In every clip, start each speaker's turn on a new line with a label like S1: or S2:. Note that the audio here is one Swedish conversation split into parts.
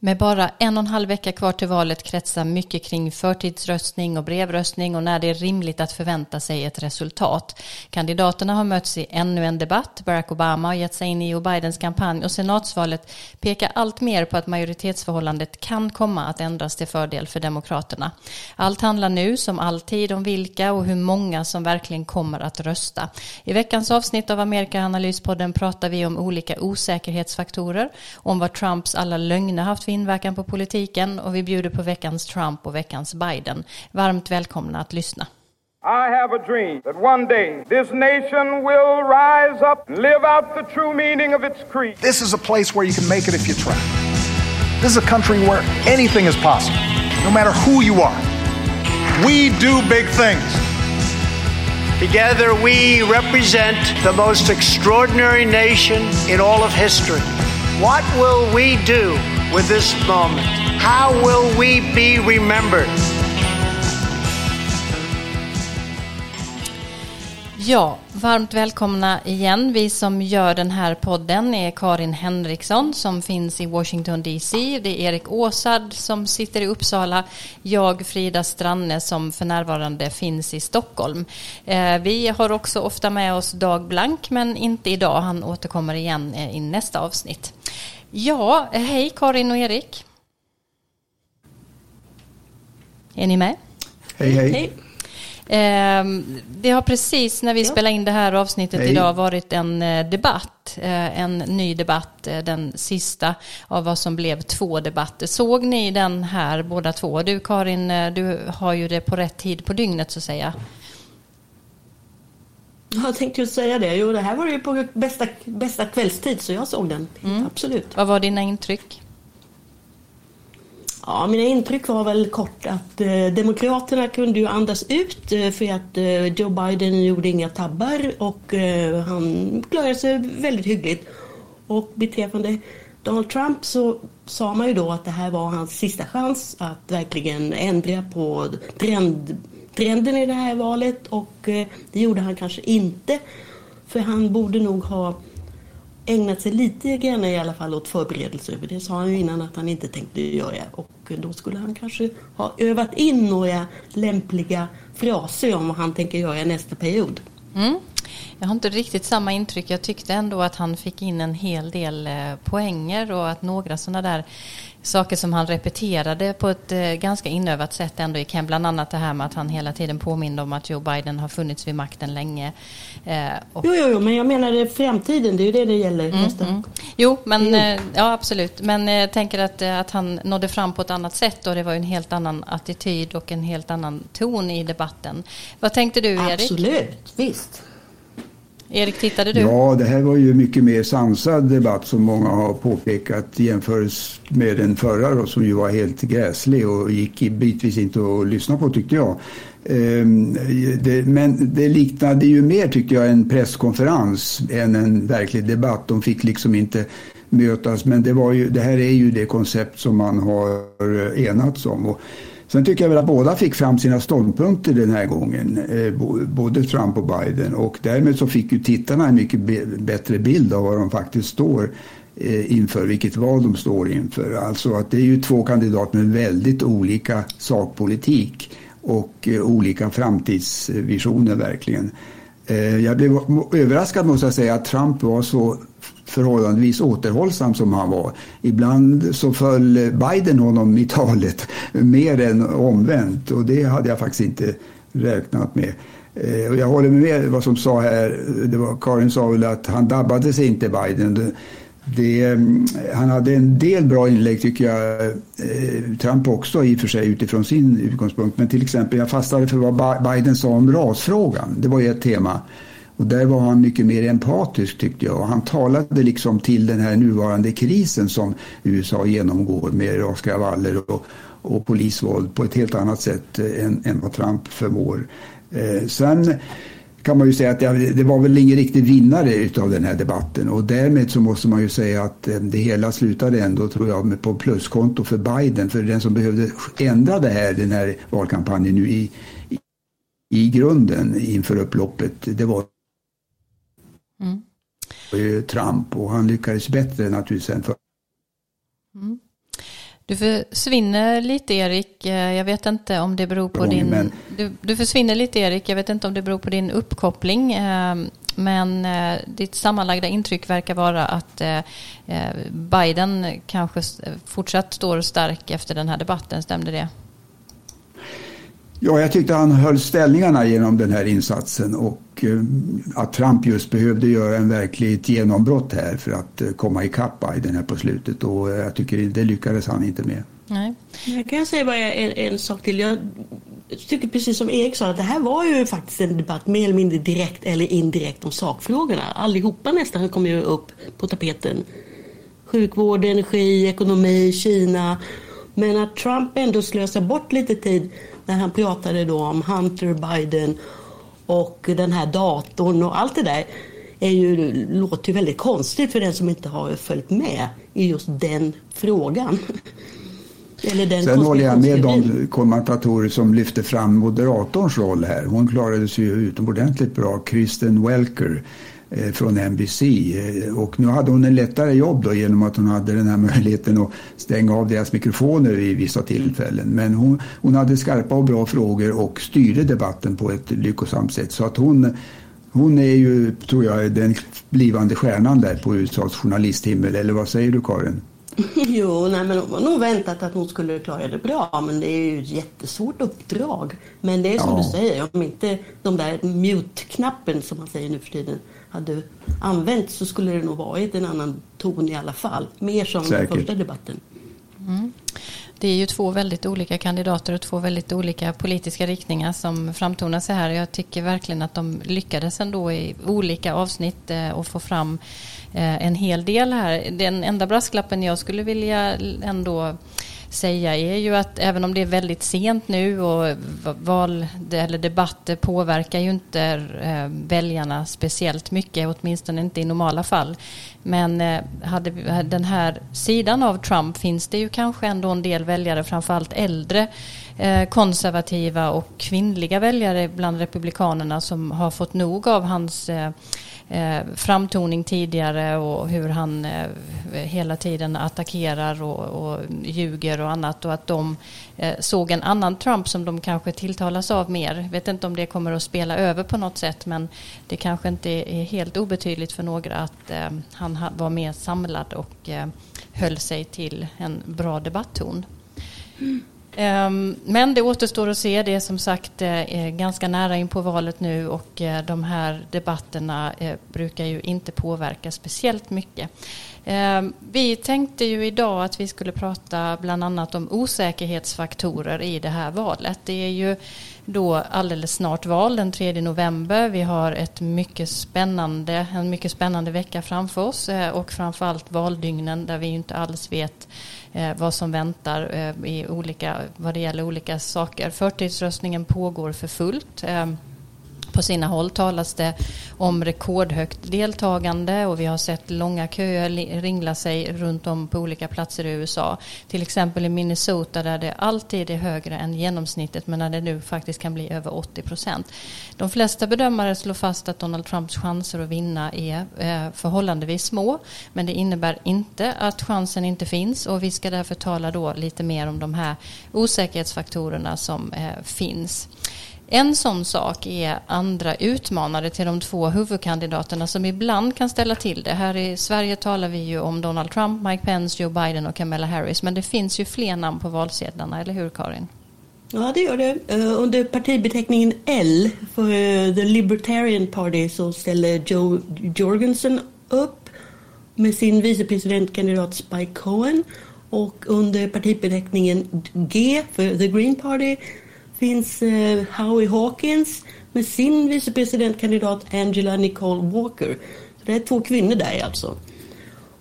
S1: Med bara en och en halv vecka kvar till valet kretsar mycket kring förtidsröstning och brevröstning och när det är rimligt att förvänta sig ett resultat. Kandidaterna har mötts i ännu en debatt. Barack Obama har gett sig in i Joe Bidens kampanj och senatsvalet pekar allt mer på att majoritetsförhållandet kan komma att ändras till fördel för Demokraterna. Allt handlar nu som alltid om vilka och hur många som verkligen kommer att rösta. I veckans avsnitt av Amerikaanalyspodden pratar vi om olika osäkerhetsfaktorer, om vad Trumps alla lögner haft för inverkan på politiken och vi bjuder på veckans Trump och veckans Biden. Varmt välkomna att lyssna.
S2: I have a dream that one day this nation will rise up and live out the true meaning of its creed.
S3: This is a place where you can make it if you try. This is a country where anything is possible, no matter who you are. We do big things.
S4: Together, we represent the most extraordinary nation in all of history. What will we do with this moment? How will we be remembered?
S1: Ja, varmt välkomna igen. Vi som gör den här podden är Karin Henriksson som finns i Washington DC. Det är Erik Åsad som sitter i Uppsala. Jag, Frida Stranne, som för närvarande finns i Stockholm. Eh, vi har också ofta med oss Dag Blank, men inte idag. Han återkommer igen eh, i nästa avsnitt. Ja, hej Karin och Erik. Är ni med?
S5: Hej, hej. hej.
S1: Ehm, det har precis när vi ja. spelar in det här avsnittet Hej. idag varit en eh, debatt, eh, en ny debatt, eh, den sista av vad som blev två debatter. Såg ni den här båda två? Du Karin, du har ju det på rätt tid på dygnet så att säga.
S6: Jag tänkte ju säga det. Jo, det här var ju på bästa, bästa kvällstid så jag såg den. Mm. Absolut.
S1: Vad var dina intryck?
S6: Ja, mina intryck var väl kort att eh, Demokraterna kunde ju andas ut eh, för att eh, Joe Biden gjorde inga tabbar och eh, han klarade sig väldigt hyggligt. Och beträffande Donald Trump så sa man ju då att det här var hans sista chans att verkligen ändra på trend, trenden i det här valet och eh, det gjorde han kanske inte. För han borde nog ha ägnat sig lite grann i alla fall åt förberedelser. För det sa han ju innan att han inte tänkte göra. Och då skulle han kanske ha övat in några lämpliga fraser om vad han tänker göra i nästa period.
S1: Mm. Jag har inte riktigt samma intryck. Jag tyckte ändå att han fick in en hel del eh, poänger och att några sådana där saker som han repeterade på ett eh, ganska inövat sätt ändå gick hem. Bland annat det här med att han hela tiden påminde om att Joe Biden har funnits vid makten länge.
S6: Eh, och... Jo, jo, jo, men jag menar framtiden, det är ju det det gäller. Mm,
S1: mm. Jo, men eh, ja absolut. Men jag tänker att, att han nådde fram på ett annat sätt och det var en helt annan attityd och en helt annan ton i debatten. Vad tänkte du Erik?
S6: Absolut, visst.
S1: Erik, tittade du?
S5: Ja, det här var ju mycket mer sansad debatt som många har påpekat jämfört med den förra då, som ju var helt gräslig och gick bitvis inte att lyssna på tyckte jag. Ehm, men det liknade ju mer tyckte jag en presskonferens än en verklig debatt. De fick liksom inte mötas men det, var ju, det här är ju det koncept som man har eh, enats om. Och Sen tycker jag väl att båda fick fram sina ståndpunkter den här gången, eh, både Trump och Biden. Och därmed så fick ju tittarna en mycket bättre bild av vad de faktiskt står eh, inför, vilket val de står inför. Alltså att det är ju två kandidater med väldigt olika sakpolitik och eh, olika framtidsvisioner verkligen. Jag blev överraskad måste jag säga att Trump var så förhållandevis återhållsam som han var. Ibland så föll Biden honom i talet mer än omvänt och det hade jag faktiskt inte räknat med. Eh, och jag håller med vad som sa här, det var, Karin sa väl att han dabbade sig inte Biden. Det, han hade en del bra inlägg tycker jag, eh, Trump också i och för sig utifrån sin utgångspunkt. Men till exempel jag fastnade för vad Biden sa om rasfrågan. Det var ju ett tema. Och där var han mycket mer empatisk tyckte jag. Han talade liksom till den här nuvarande krisen som USA genomgår med raskravaller och, och polisvåld på ett helt annat sätt eh, än, än vad Trump förmår. Eh, sen kan man ju säga att det var väl ingen riktig vinnare utav den här debatten och därmed så måste man ju säga att eh, det hela slutade ändå tror jag på pluskonto för Biden för den som behövde ändra det här, den här valkampanjen nu i, i grunden inför upploppet det var Mm. Trump och han lyckades bättre naturligtvis än för.
S1: Mm. Du försvinner lite Erik. Eh, jag vet inte om det beror på din... Men... Du, du försvinner lite Erik. Jag vet inte om det beror på din uppkoppling. Eh, men eh, ditt sammanlagda intryck verkar vara att Biden kanske fortsatt står stark efter den här debatten. Stämde det?
S5: Ja, jag tyckte han höll ställningarna genom den här insatsen och att Trump just behövde göra en verkligt genombrott här för att komma ikapp Biden här på slutet och jag tycker det lyckades han inte med.
S6: Nej. Jag kan säga bara en, en sak till. Jag tycker precis som Erik sa att det här var ju faktiskt en debatt mer eller mindre direkt eller indirekt om sakfrågorna. Allihopa nästan kom ju upp på tapeten. Sjukvård, energi, ekonomi, Kina. Men att Trump ändå slösar bort lite tid när han pratade då om Hunter Biden och den här datorn och allt det där är ju, låter ju väldigt konstigt för den som inte har följt med i just den frågan.
S5: Sen håller jag med de kommentatorer som lyfter fram moderatorns roll här. Hon klarade sig ju utomordentligt bra. Kristen Welker från NBC. Eh, och nu hade hon en lättare jobb då genom att hon hade den här möjligheten att stänga av deras mikrofoner vid vissa tillfällen. Men hon, hon hade skarpa och bra frågor och styrde debatten på ett lyckosamt sätt. Så att hon, hon är ju, tror jag, den blivande stjärnan där på USAs journalisthimmel. Eller vad säger du Karin?
S6: Jo, nej, men de har nog väntat att hon skulle klara det bra. Men det är ju ett jättesvårt uppdrag. Men det är som ja. du säger, om inte de där mute-knappen som man säger nu för tiden hade använts så skulle det nog varit en annan ton i alla fall. Mer som Säkert. första debatten.
S1: Mm. Det är ju två väldigt olika kandidater och två väldigt olika politiska riktningar som framtonar sig här. Jag tycker verkligen att de lyckades ändå i olika avsnitt eh, få fram eh, en hel del här. Den enda brasklappen jag skulle vilja ändå säga är ju att även om det är väldigt sent nu och val eller debatter påverkar ju inte eh, väljarna speciellt mycket, åtminstone inte i normala fall. Men eh, hade den här sidan av Trump finns det ju kanske ändå en del väljare, framförallt äldre Eh, konservativa och kvinnliga väljare bland republikanerna som har fått nog av hans eh, eh, framtoning tidigare och hur han hela tiden attackerar och, och ljuger och annat och att de såg en annan Trump som de kanske tilltalas av mer. Vet inte om det kommer att spela över på något sätt men det kanske inte är helt obetydligt för några att han var mer samlad och höll sig till en bra debattton. Mm. Ehm, men det återstår att se. Det är som sagt eh, ganska nära in på valet nu och eh, de här debatterna eh, brukar ju inte påverka speciellt mycket. Ehm, vi tänkte ju idag att vi skulle prata bland annat om osäkerhetsfaktorer i det här valet. Det är ju då alldeles snart val den 3 november. Vi har ett mycket spännande, en mycket spännande vecka framför oss eh, och framförallt valdygnen där vi inte alls vet eh, vad som väntar eh, i olika, vad det gäller olika saker. Förtidsröstningen pågår för fullt. Ehm, på sina håll talas det om rekordhögt deltagande och vi har sett långa köer ringla sig runt om på olika platser i USA. Till exempel i Minnesota där det alltid är högre än genomsnittet men där det nu faktiskt kan bli över 80 procent. De flesta bedömare slår fast att Donald Trumps chanser att vinna är eh, förhållandevis små men det innebär inte att chansen inte finns och vi ska därför tala då lite mer om de här osäkerhetsfaktorerna som eh, finns. En sån sak är andra utmanare till de två huvudkandidaterna som ibland kan ställa till det. Här i Sverige talar vi ju om Donald Trump, Mike Pence, Joe Biden och Kamala Harris. Men det finns ju fler namn på valsedlarna, eller hur Karin?
S6: Ja, det gör det. Eh, under partibeteckningen L för eh, The Libertarian Party så ställer Joe Jorgensen upp med sin vicepresidentkandidat Spike Cohen. Och under partibeteckningen G för The Green Party finns eh, Howie Hawkins med sin vicepresidentkandidat Angela Nicole Walker. Så det är två kvinnor där alltså.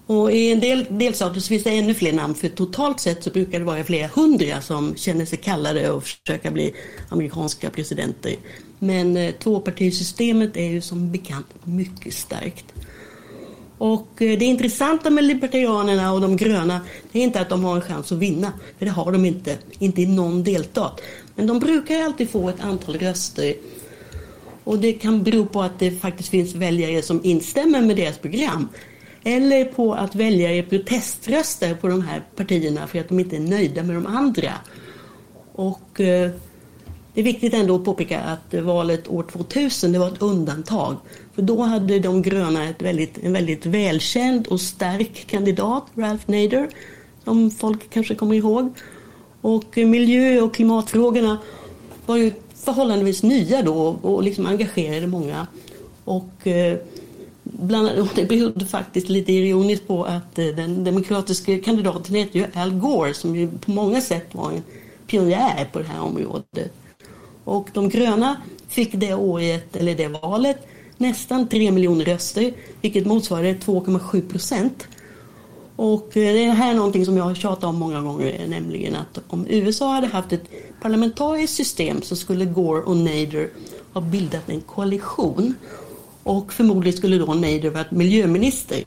S6: Och i en del delstater finns det ännu fler namn för totalt sett så brukar det vara flera hundra som känner sig kallade och försöka bli amerikanska presidenter. Men eh, tvåpartisystemet är ju som bekant mycket starkt. Och eh, det intressanta med libertarianerna och de gröna det är inte att de har en chans att vinna. För det har de inte. Inte i någon delstat. Men de brukar alltid få ett antal röster. Och det kan bero på att det faktiskt finns väljare som instämmer med deras program. eller på att väljare proteströstar på de här partierna för att de inte är nöjda med de andra. Och eh, det är viktigt ändå att påpeka att valet år 2000 det var ett undantag. För då hade de gröna ett väldigt, en väldigt välkänd och stark kandidat, Ralph Nader, som folk kanske kommer ihåg. Och miljö och klimatfrågorna var ju förhållandevis nya då och liksom engagerade många. Och eh, bland, och det berodde faktiskt lite ironiskt på att eh, den demokratiska kandidaten hette ju Al Gore som ju på många sätt var en pionjär på det här området. Och de gröna fick det året, eller det valet, nästan 3 miljoner röster, vilket motsvarade 2,7 procent. Och eh, det är här någonting som jag har tjatat om många gånger, nämligen att om USA hade haft ett parlamentariskt system så skulle Gore och Nader ha bildat en koalition. Och förmodligen skulle då Nader varit miljöminister.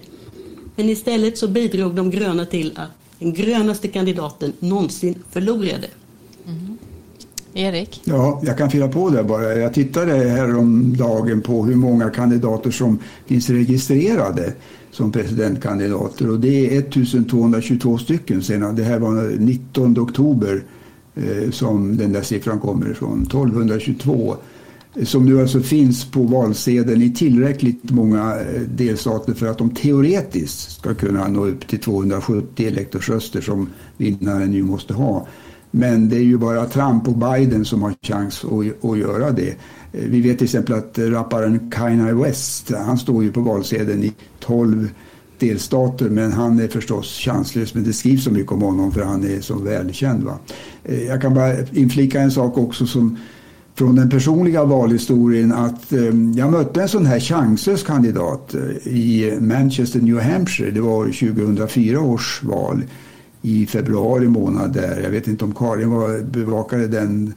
S6: Men istället så bidrog de gröna till att den grönaste kandidaten någonsin förlorade.
S1: Mm. Erik?
S5: Ja, jag kan fylla på det bara. Jag tittade häromdagen på hur många kandidater som finns registrerade som presidentkandidater och det är 1222 stycken sedan. Det här var 19 oktober eh, som den där siffran kommer ifrån. 1222 som nu alltså finns på valsedeln i tillräckligt många eh, delstater för att de teoretiskt ska kunna nå upp till 270 elektorsröster som vinnaren ju måste ha. Men det är ju bara Trump och Biden som har chans att, att göra det. Eh, vi vet till exempel att eh, rapparen Kanye West, eh, han står ju på valsedeln i 12 delstater men han är förstås chanslös men det skrivs så mycket om honom för han är så välkänd. Va? Jag kan bara inflika en sak också som från den personliga valhistorien att jag mötte en sån här chanslös kandidat i Manchester, New Hampshire. Det var 2004 års val i februari månad där. Jag vet inte om Karin var, bevakade den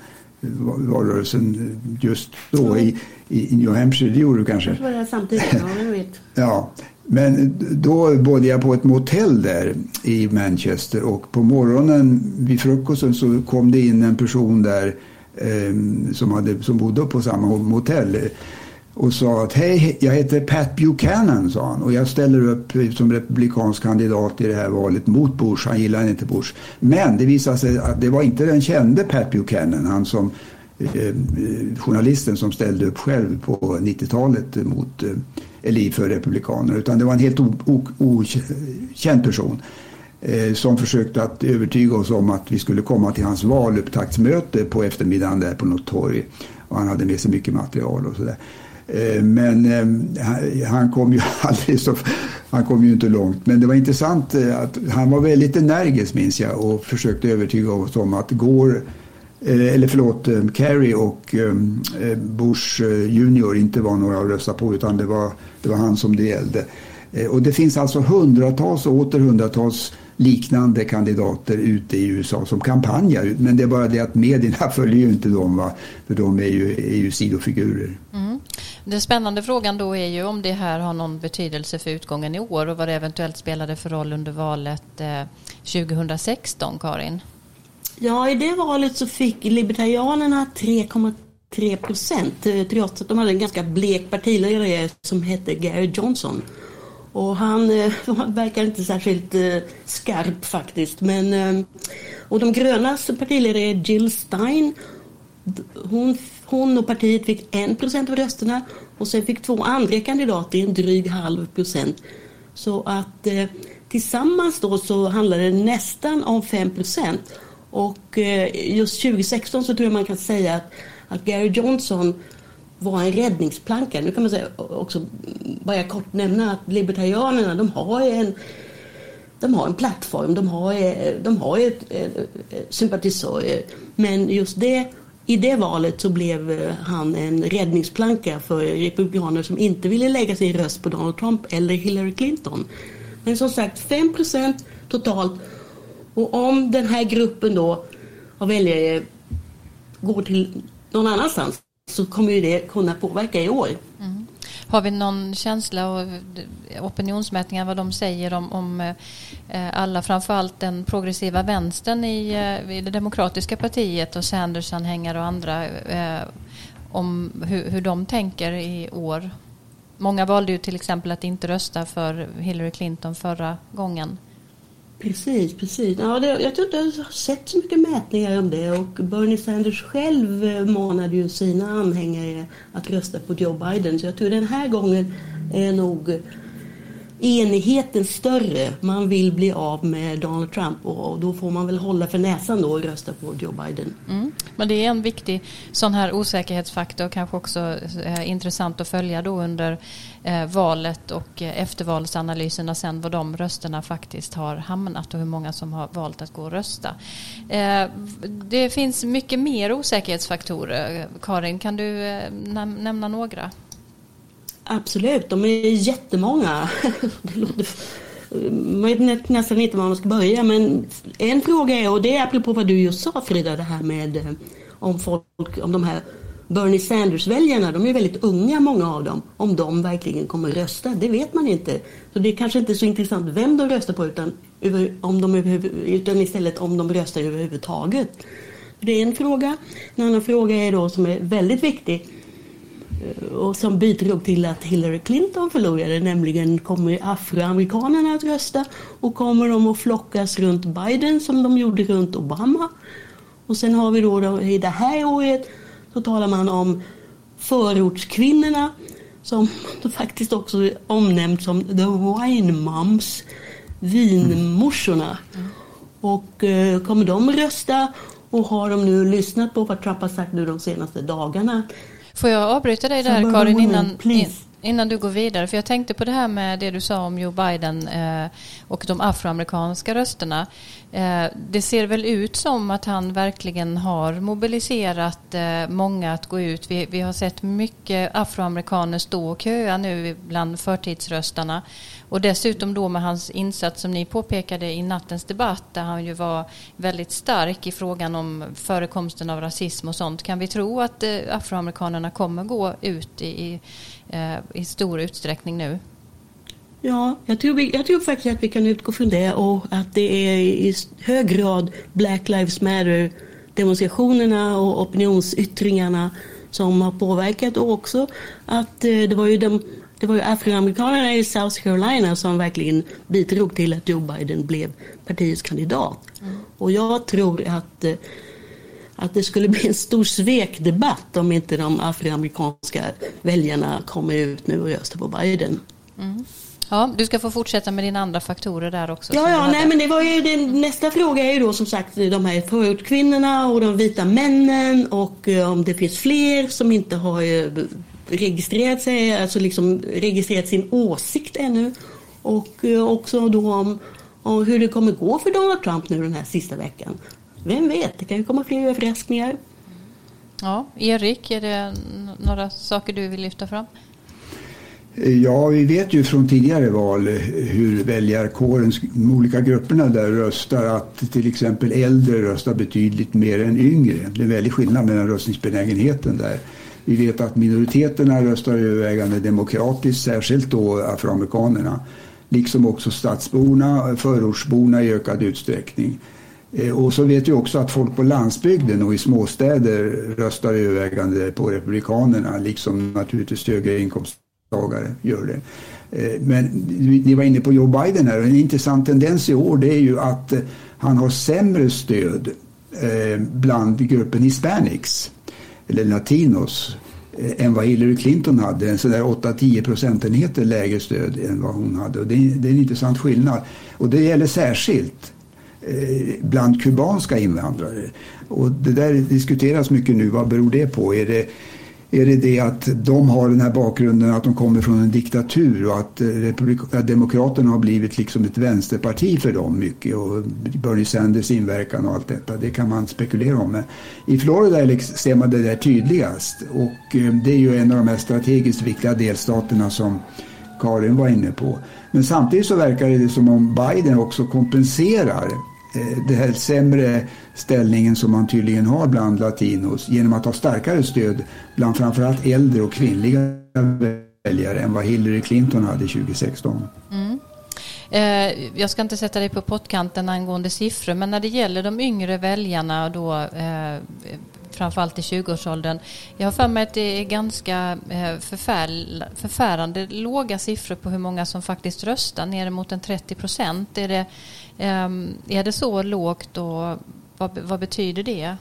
S5: valrörelsen just då i, i New Hampshire. Det gjorde du kanske?
S6: Jag var samtidigt, ja, jag vet.
S5: ja. Men då bodde jag på ett motell där i Manchester och på morgonen vid frukosten så kom det in en person där eh, som, hade, som bodde på samma motell och sa att hej, jag heter Pat Buchanan, sa han. Och jag ställer upp som republikansk kandidat i det här valet mot Bush. Han gillar inte Bush. Men det visade sig att det var inte den kände Pat Buchanan, han som eh, eh journalisten som ställde upp själv på 90-talet mot, eh, eller för republikaner. Utan det var en helt okänd person eh, som försökte att övertyga oss om att vi skulle komma till hans valupptaktsmöte på eftermiddagen där på något torg. Och han hade med sig mycket material och sådär. Eh, Eh, men eh, han kom ju aldrig så, han kom ju inte långt. Men det var intressant eh, att han var väldigt energisk minns jag och försökte övertyga oss om att går eller förlåt, Kerry och Bush junior inte var några att rösta på utan det var, det var han som det gällde. Och det finns alltså hundratals och åter hundratals liknande kandidater ute i USA som kampanjar. Men det är bara det att medierna följer ju inte dem, va? för de är ju, är ju sidofigurer.
S1: Mm. Den spännande frågan då är ju om det här har någon betydelse för utgången i år och vad det eventuellt spelade för roll under valet 2016, eh, Karin?
S6: Ja, i det valet så fick Libertarianerna 3,3 procent eh, trots att de hade en ganska blek partiledare som hette Gary Johnson. Och han eh, verkar inte särskilt eh, skarp faktiskt. Men, eh, och de grönas partiledare är Jill Stein. Hon, hon och partiet fick en procent av rösterna och sen fick två andra kandidater en dryg halv procent. Så att eh, tillsammans då så handlar det nästan om 5 procent. Och eh, just 2016 så tror jag man kan säga att, att Gary Johnson var en räddningsplanka. Nu kan man säga också, bara kort nämna att libertarianerna de har en de har en plattform, de har, eh, de har ett, ett, ett sympatisörer. Men just det, i det valet så blev eh, han en räddningsplanka för republikaner som inte ville lägga sin röst på Donald Trump eller Hillary Clinton. Men som sagt 5% totalt. Och om den här gruppen då av väljare går till någon annanstans så kommer ju det kunna påverka i år. Mm.
S1: Har vi någon känsla och opinionsmätningar vad de säger om, om eh, alla, framförallt den progressiva vänstern i, eh, i det demokratiska partiet och Sanders-anhängare och andra, eh, om hur, hur de tänker i år många valde ju till exempel att inte rösta för Hillary Clinton förra gången.
S6: Precis, precis. Ja, det, jag tror inte jag har sett så mycket mätningar om det och Bernie Sanders själv eh, manade ju sina anhängare att rösta på Joe Biden. Så jag tror den här gången är nog enigheten större. Man vill bli av med Donald Trump och då får man väl hålla för näsan då och rösta på Joe Biden.
S1: Mm. Men det är en viktig sån här osäkerhetsfaktor, kanske också eh, intressant att följa då under eh, valet och eh, eftervalsanalyserna sen var de rösterna faktiskt har hamnat och hur många som har valt att gå och rösta. Eh, det finns mycket mer osäkerhetsfaktorer. Karin, kan du eh, nämna några?
S6: Absolut, de är jättemånga. Det låter, man vet nästan inte var man ska börja. Men en fråga är, och det är apropå vad du just sa Frida, det här med eh, om folk, om de här Bernie Sanders-väljarna, de är väldigt unga många av dem. Om de verkligen kommer rösta, det vet man inte. Så det är kanske inte så intressant vem de röstar på utan, om de, utan istället om de röstar överhuvudtaget. Det är en fråga. En annan fråga är då som är väldigt viktig och som bidrog till att Hillary Clinton förlorade, nämligen kommer afroamerikanerna att rösta och kommer de att flockas runt Biden som de gjorde runt Obama. Och sen har vi då, då i det här året så talar man om förortskvinnorna som faktiskt också omnämns som the wine moms, vinmorsorna. Mm. Och eh, kommer de rösta och har de nu lyssnat på vad Trump har sagt nu de senaste dagarna
S1: Får jag avbryta dig där Karin innan, innan du går vidare? För jag tänkte på det här med det du sa om Joe Biden eh, och de afroamerikanska rösterna. Eh, det ser väl ut som att han verkligen har mobiliserat eh, många att gå ut. Vi, vi har sett mycket afroamerikaner stå och köa nu bland förtidsröstarna. Och dessutom då med hans insats som ni påpekade i nattens debatt där han ju var väldigt stark i frågan om förekomsten av rasism och sånt. Kan vi tro att eh, afroamerikanerna kommer gå ut i, i, eh, i stor utsträckning nu?
S6: Ja, jag tror, vi, jag tror faktiskt att vi kan utgå från det och att det är i hög grad Black Lives Matter demonstrationerna och opinionsyttringarna som har påverkat och också att eh, det var ju de det var ju afroamerikanerna i South Carolina som verkligen bidrog till att Joe Biden blev partiets kandidat. Mm. Och jag tror att, eh, att det skulle bli en stor svekdebatt om inte de afroamerikanska väljarna kommer ut nu och röstar på Biden.
S1: Mm. Ja, du ska få fortsätta med dina andra faktorer där också.
S6: Ja, ja nej, men det var ju det, nästa fråga är ju då som sagt de här förortskvinnorna och de vita männen och eh, om det finns fler som inte har eh, registrerat sig, alltså liksom registrerat sin åsikt ännu. Och eh, också då om, om hur det kommer gå för Donald Trump nu den här sista veckan. Vem vet, det kan ju komma fler överraskningar.
S1: Ja, Erik, är det några saker du vill lyfta fram?
S5: Ja, vi vet ju från tidigare val hur väljarkåren, de olika grupperna där röstar, att till exempel äldre röstar betydligt mer än yngre. Det är en väldig skillnad mellan röstningsbenägenheten där. Vi vet att minoriteterna röstar övervägande demokratiskt, särskilt då afroamerikanerna. Liksom också stadsborna, förortsborna i ökad utsträckning. Eh, och så vet vi också att folk på landsbygden och i småstäder röstar övervägande på Republikanerna, liksom naturligtvis högre inkomsttagare gör det. Eh, men ni var inne på Joe Biden här och en intressant tendens i år det är ju att eh, han har sämre stöd bland gruppen hispanics eller latinos eh, än vad Hillary Clinton hade. En sådär 8-10 procentenheter lägre stöd än vad hon hade. Och det, är, det är en intressant skillnad. Och det gäller särskilt eh, bland kubanska invandrare. Och det där diskuteras mycket nu. Vad beror det på? Är det är det det att de har den här bakgrunden att de kommer från en diktatur och eh, att Demokraterna har blivit liksom ett vänsterparti för dem mycket och Bernie Sanders inverkan och allt detta. Det kan man spekulera om. Men I Florida liksom- ser man det där tydligast och eh, det är ju en av de här strategiskt viktiga delstaterna som Karin var inne på. Men samtidigt så verkar det som om Biden också kompenserar Eh, den här sämre ställningen som man tydligen har bland latinos genom att ha starkare stöd bland framförallt äldre och kvinnliga väljare än vad Hillary Clinton hade 2016. Mm.
S1: Eh, jag ska inte sätta dig på pottkanten angående siffror men när det gäller de yngre väljarna då eh, framförallt i 20-årsåldern. Jag har för mig att det är ganska eh, förfär, förfärande låga siffror på hur många som faktiskt röstar, ner mot en 30 procent. Är det, ehm, är det så lågt och vad, vad betyder det?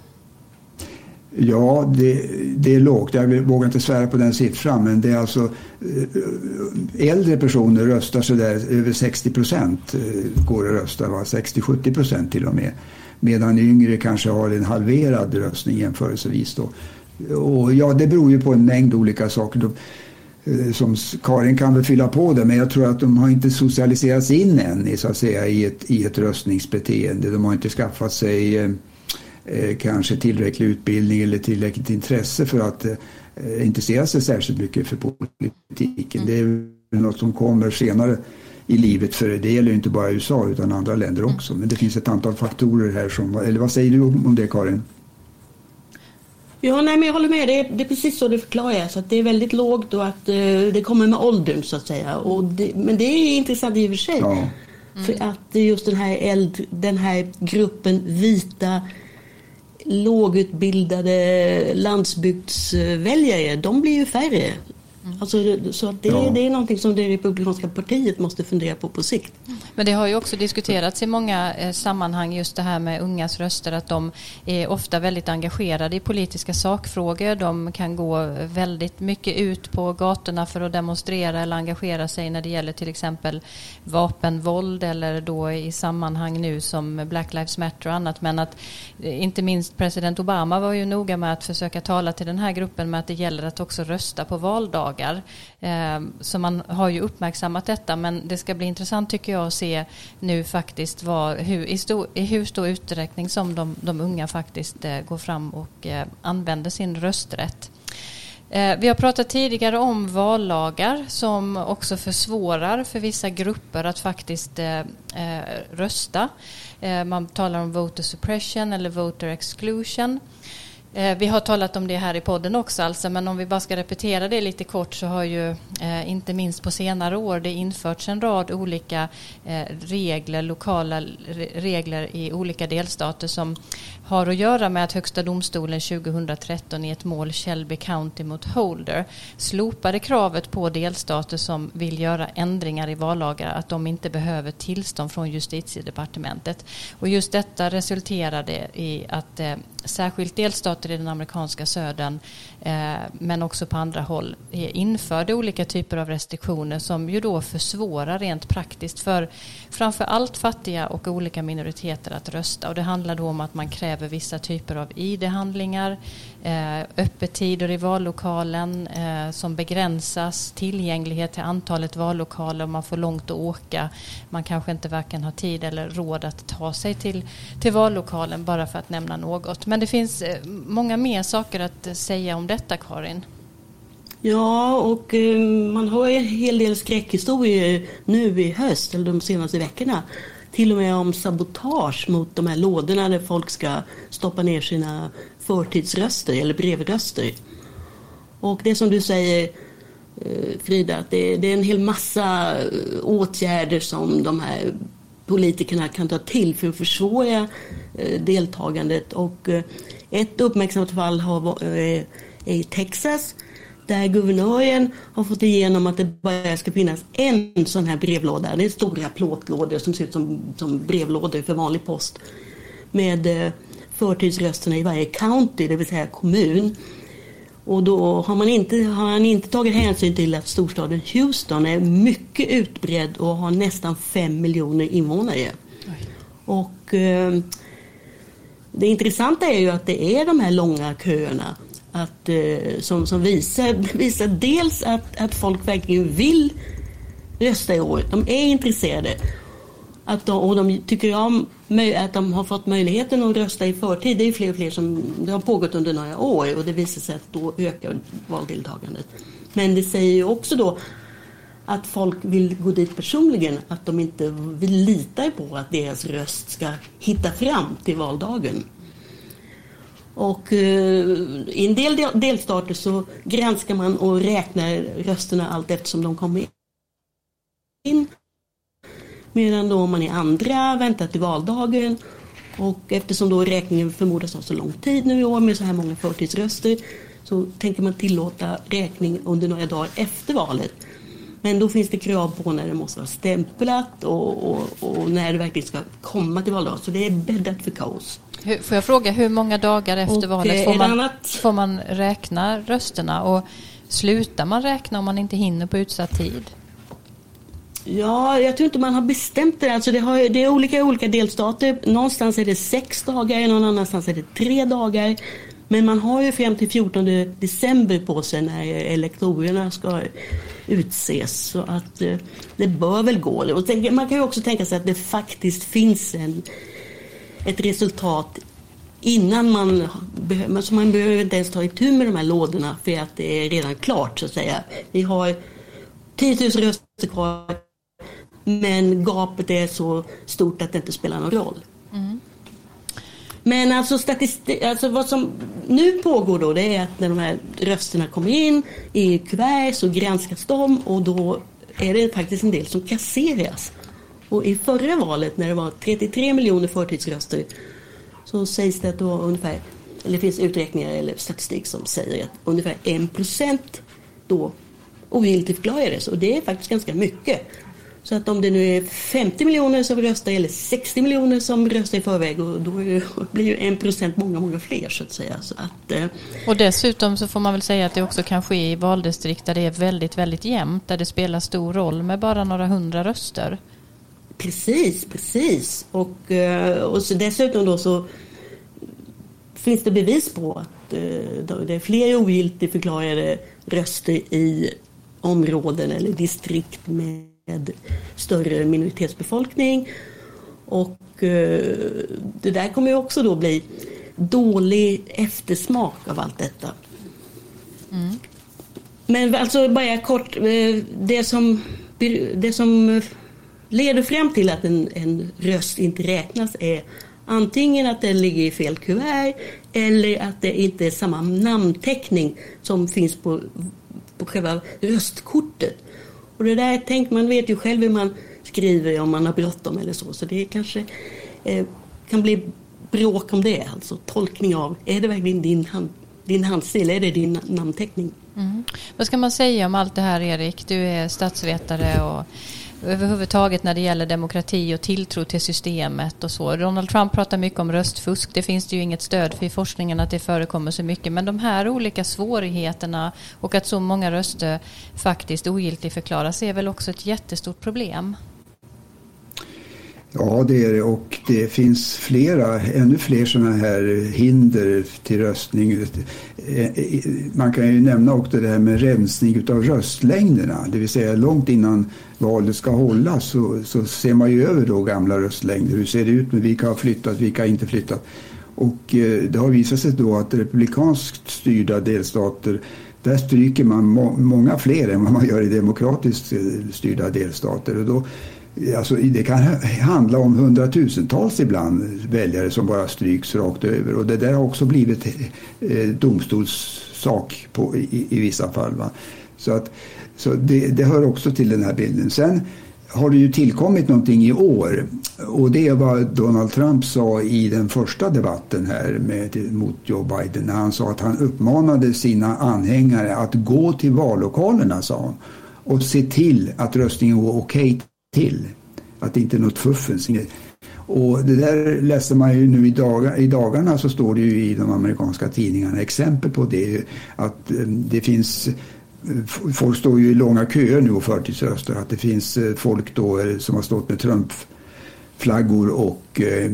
S5: Ja, det, det, är lågt. Jag vågar inte svära på den siffran. Men det är alltså eh, äldre personer röstar sådär över 60 procent eh, går och röstar. 60-70 procent till och med. Medan yngre kanske har en halverad röstning jämförelsevis. Då. Och ja, det beror ju på en mängd olika saker. Eh, som Karin kan väl fylla på det, men jag tror att de har inte socialiserats in än i, så att säga, i, ett, i ett röstningsbeteende. De har inte skaffat sig Eh, kanske tillräcklig utbildning eller tillräckligt intresse för att eh, intressera sig särskilt mycket för politiken. Det är något som kommer senare i livet för det gäller inte bara USA utan andra länder också. Men det finns ett antal faktorer här som, eller vad säger du om det Karin?
S6: Ja, nej, men jag håller med. Det är, det är precis så det förklaras. Att det är väldigt lågt och att eh, det kommer med åldern så att säga. Och det, men det är intressant i och för sig. Ja. Mm. För att just den här, eld, den här gruppen vita lågutbildade landsbygdsväljare, de blir ju färre. Mm. Alltså, så det, ja. det är någonting som det republikanska partiet måste fundera på på sikt.
S1: Men det har ju också diskuterats i många eh, sammanhang just det här med ungas röster att de är ofta väldigt engagerade i politiska sakfrågor. De kan gå väldigt mycket ut på gatorna för att demonstrera eller engagera sig när det gäller till exempel vapenvåld eller då i sammanhang nu som Black Lives Matter och annat. Men att eh, inte minst president Obama var ju noga med att försöka tala till den här gruppen med att det gäller att också rösta på valdag dagar. Ehm, så man har ju uppmärksammat detta men det ska bli intressant tycker jag att se nu faktiskt vad, hur, i, stor, i hur stor utsträckning som de, de unga faktiskt eh, går fram och eh, använder sin rösträtt. Eh, vi har pratat tidigare om vallagar som också försvårar för vissa grupper att faktiskt rösta. Man talar om voter suppression eller voter exclusion. Eh, vi har talat om det här i podden också, alltså, men om vi bara ska repetera det lite kort så har ju eh, inte minst på senare år det införts en rad olika eh, regler, lokala regler i olika delstater som har att göra med att Högsta domstolen 2013 i ett mål Shelby County mot Holder slopade kravet på delstater som vill göra ändringar i vallagar att de inte behöver tillstånd från justitiedepartementet. Och just detta resulterade i att eh, särskilt delstater i den amerikanska södern Eh, men också på andra håll införde olika typer av restriktioner som ju då försvårar rent praktiskt för framför allt fattiga och olika minoriteter att rösta. Och det handlar då om att man kräver vissa typer av ID-handlingar, eh, öppettider i vallokalen eh, som begränsas, tillgänglighet till antalet vallokaler, man får långt att åka, man kanske inte varken har tid eller råd att ta sig till, till vallokalen bara för att nämna något. Men det finns eh, många mer saker att säga om detta Karin.
S6: Ja, och eh, man har en hel del skräckhistorier nu i höst, eller de senaste veckorna. Till och med om sabotage mot de här lådorna där folk ska stoppa ner sina förtidsröster eller brevröster. Och det som du säger eh, Frida, att det, det är en hel massa eh, åtgärder som de här politikerna kan ta till för att försvåra eh, deltagandet. Och ett uppmärksammat fall har, är i Texas där guvernören har fått igenom att det bara ska finnas en sån här brevlåda. Det är stora plåtlådor som ser ut som, som brevlådor för vanlig post. Med eh, förtidsrösterna i varje county, det vill säga kommun. Och då har, man inte, har han inte tagit hänsyn till att storstaden Houston är mycket utbredd och har nästan fem miljoner invånare. Oj. Och eh, det intressanta är ju att det är de här långa köerna att, eh, som, som visar, visar dels att, att folk verkligen vill rösta i år. De är intresserade. Att de, och de tycker om att de har fått möjligheten att rösta i förtid. Det är fler och fler som det har pågått under några år och det visar sig att då ökar valdeltagandet. Men det säger ju också då att folk vill gå dit personligen, att de inte vill lita på att deras röst ska hitta fram till valdagen. Och eh, i en del delstater så granskar man och räknar rösterna allt eftersom de kommer in. Medan då man i andra väntar till valdagen Och eftersom då räkningen förmodas ha så lång tid nu i år med så här många förtidsröster så tänker man tillåta räkning under några dagar efter valet. Men då finns det krav på när det måste vara stämplat och, och, och när det verkligen ska komma till valdag. Så det är bäddat för kaos.
S1: Hur, får jag fråga, hur många dagar efter och, valet eh, får man, får man räkna rösterna? Och slutar man räkna om man inte hinner på utsatt tid?
S6: Ja, jag tror inte man har bestämt det. Alltså det, har, det är olika i olika delstater. Någonstans är det sex dagar, någon annanstans är det tre dagar. Men man har ju fram till 14 december på sig när elektorerna ska utses. Så att eh, det bör väl gå. Och man kan ju också tänka sig att det faktiskt finns en, ett resultat innan man så man behöver inte ens ta itu med de här lådorna för att det är redan klart så att säga. Vi har 10 000 röster kvar men gapet är så stort att det inte spelar någon roll. Mm. Men alltså, statistik, alltså vad som nu pågår då det är att när de här rösterna kommer in i kuvert så granskas de och då är det faktiskt en del som kasseras. Och i förra valet när det var 33 miljoner förtidsröster så sägs det att då ungefär, eller det finns uträkningar eller statistik som säger att ungefär 1 procent då ogiltigförklarades och det är faktiskt ganska mycket. Så att om det nu är 50 miljoner som röstar eller 60 miljoner som röstar i förväg och då blir ju en procent många, många fler så att säga. Så att, eh.
S1: Och dessutom så får man väl säga att det också kan ske i valdistrikt där det är väldigt, väldigt jämnt, där det spelar stor roll med bara några hundra röster.
S6: Precis, precis. Och, eh, och så dessutom då så finns det bevis på att eh, det är fler ogiltigförklarade röster i områden eller distrikt med större minoritetsbefolkning. Och eh, det där kommer ju också då bli dålig eftersmak av allt detta. Mm. Men alltså bara kort, det som, det som leder fram till att en, en röst inte räknas är antingen att den ligger i fel kuvert eller att det inte är samma namnteckning som finns på, på själva röstkortet. Och det där, tänk, man vet ju själv hur man skriver om man har bråttom eller så. Så det kanske eh, kan bli bråk om det. Alltså tolkning av, är det verkligen din, hand, din handstil? Är det din namnteckning?
S1: Mm. Vad ska man säga om allt det här Erik? Du är statsvetare och överhuvudtaget när det gäller demokrati och tilltro till systemet och så. Donald Trump pratar mycket om röstfusk. Det finns det ju inget stöd för i forskningen att det förekommer så mycket. Men de här olika svårigheterna och att så många röster faktiskt ogiltigförklaras är väl också ett jättestort problem.
S5: Ja, det är det och det finns flera, ännu fler sådana här hinder till röstning. Eh, eh, man kan ju nämna också det här med rensning av röstlängderna, det vill säga långt innan valet ska hållas så, så ser man ju över då gamla röstlängder. Hur ser det ut med vilka har flyttat, vilka har inte flyttat? Och eh, det har visat sig då att republikanskt styrda delstater där stryker man må många fler än vad man gör i demokratiskt eh, styrda delstater. Och då eh, Alltså, det kan handla om hundratusentals ibland väljare som bara stryks rakt över. Och det där har också blivit eh, domstolssak på, i, i vissa fall. Va? Så, att, så det, det, hör också till den här bilden. Sen har det ju tillkommit någonting i år. Och det är vad Donald Trump sa i den första debatten här med, mot Joe Biden. När han sa att han uppmanade sina anhängare att gå till vallokalerna, sa han. Och se till att röstningen går okej till. Att det inte är något fuffens. Och det där läser man ju nu i, dagar, i dagarna så står det ju i de amerikanska tidningarna exempel på det. Att eh, det finns Folk står ju i långa köer nu och förtidsröstar. Att det finns eh, folk då eh, som har stått med Trump flaggor och eh,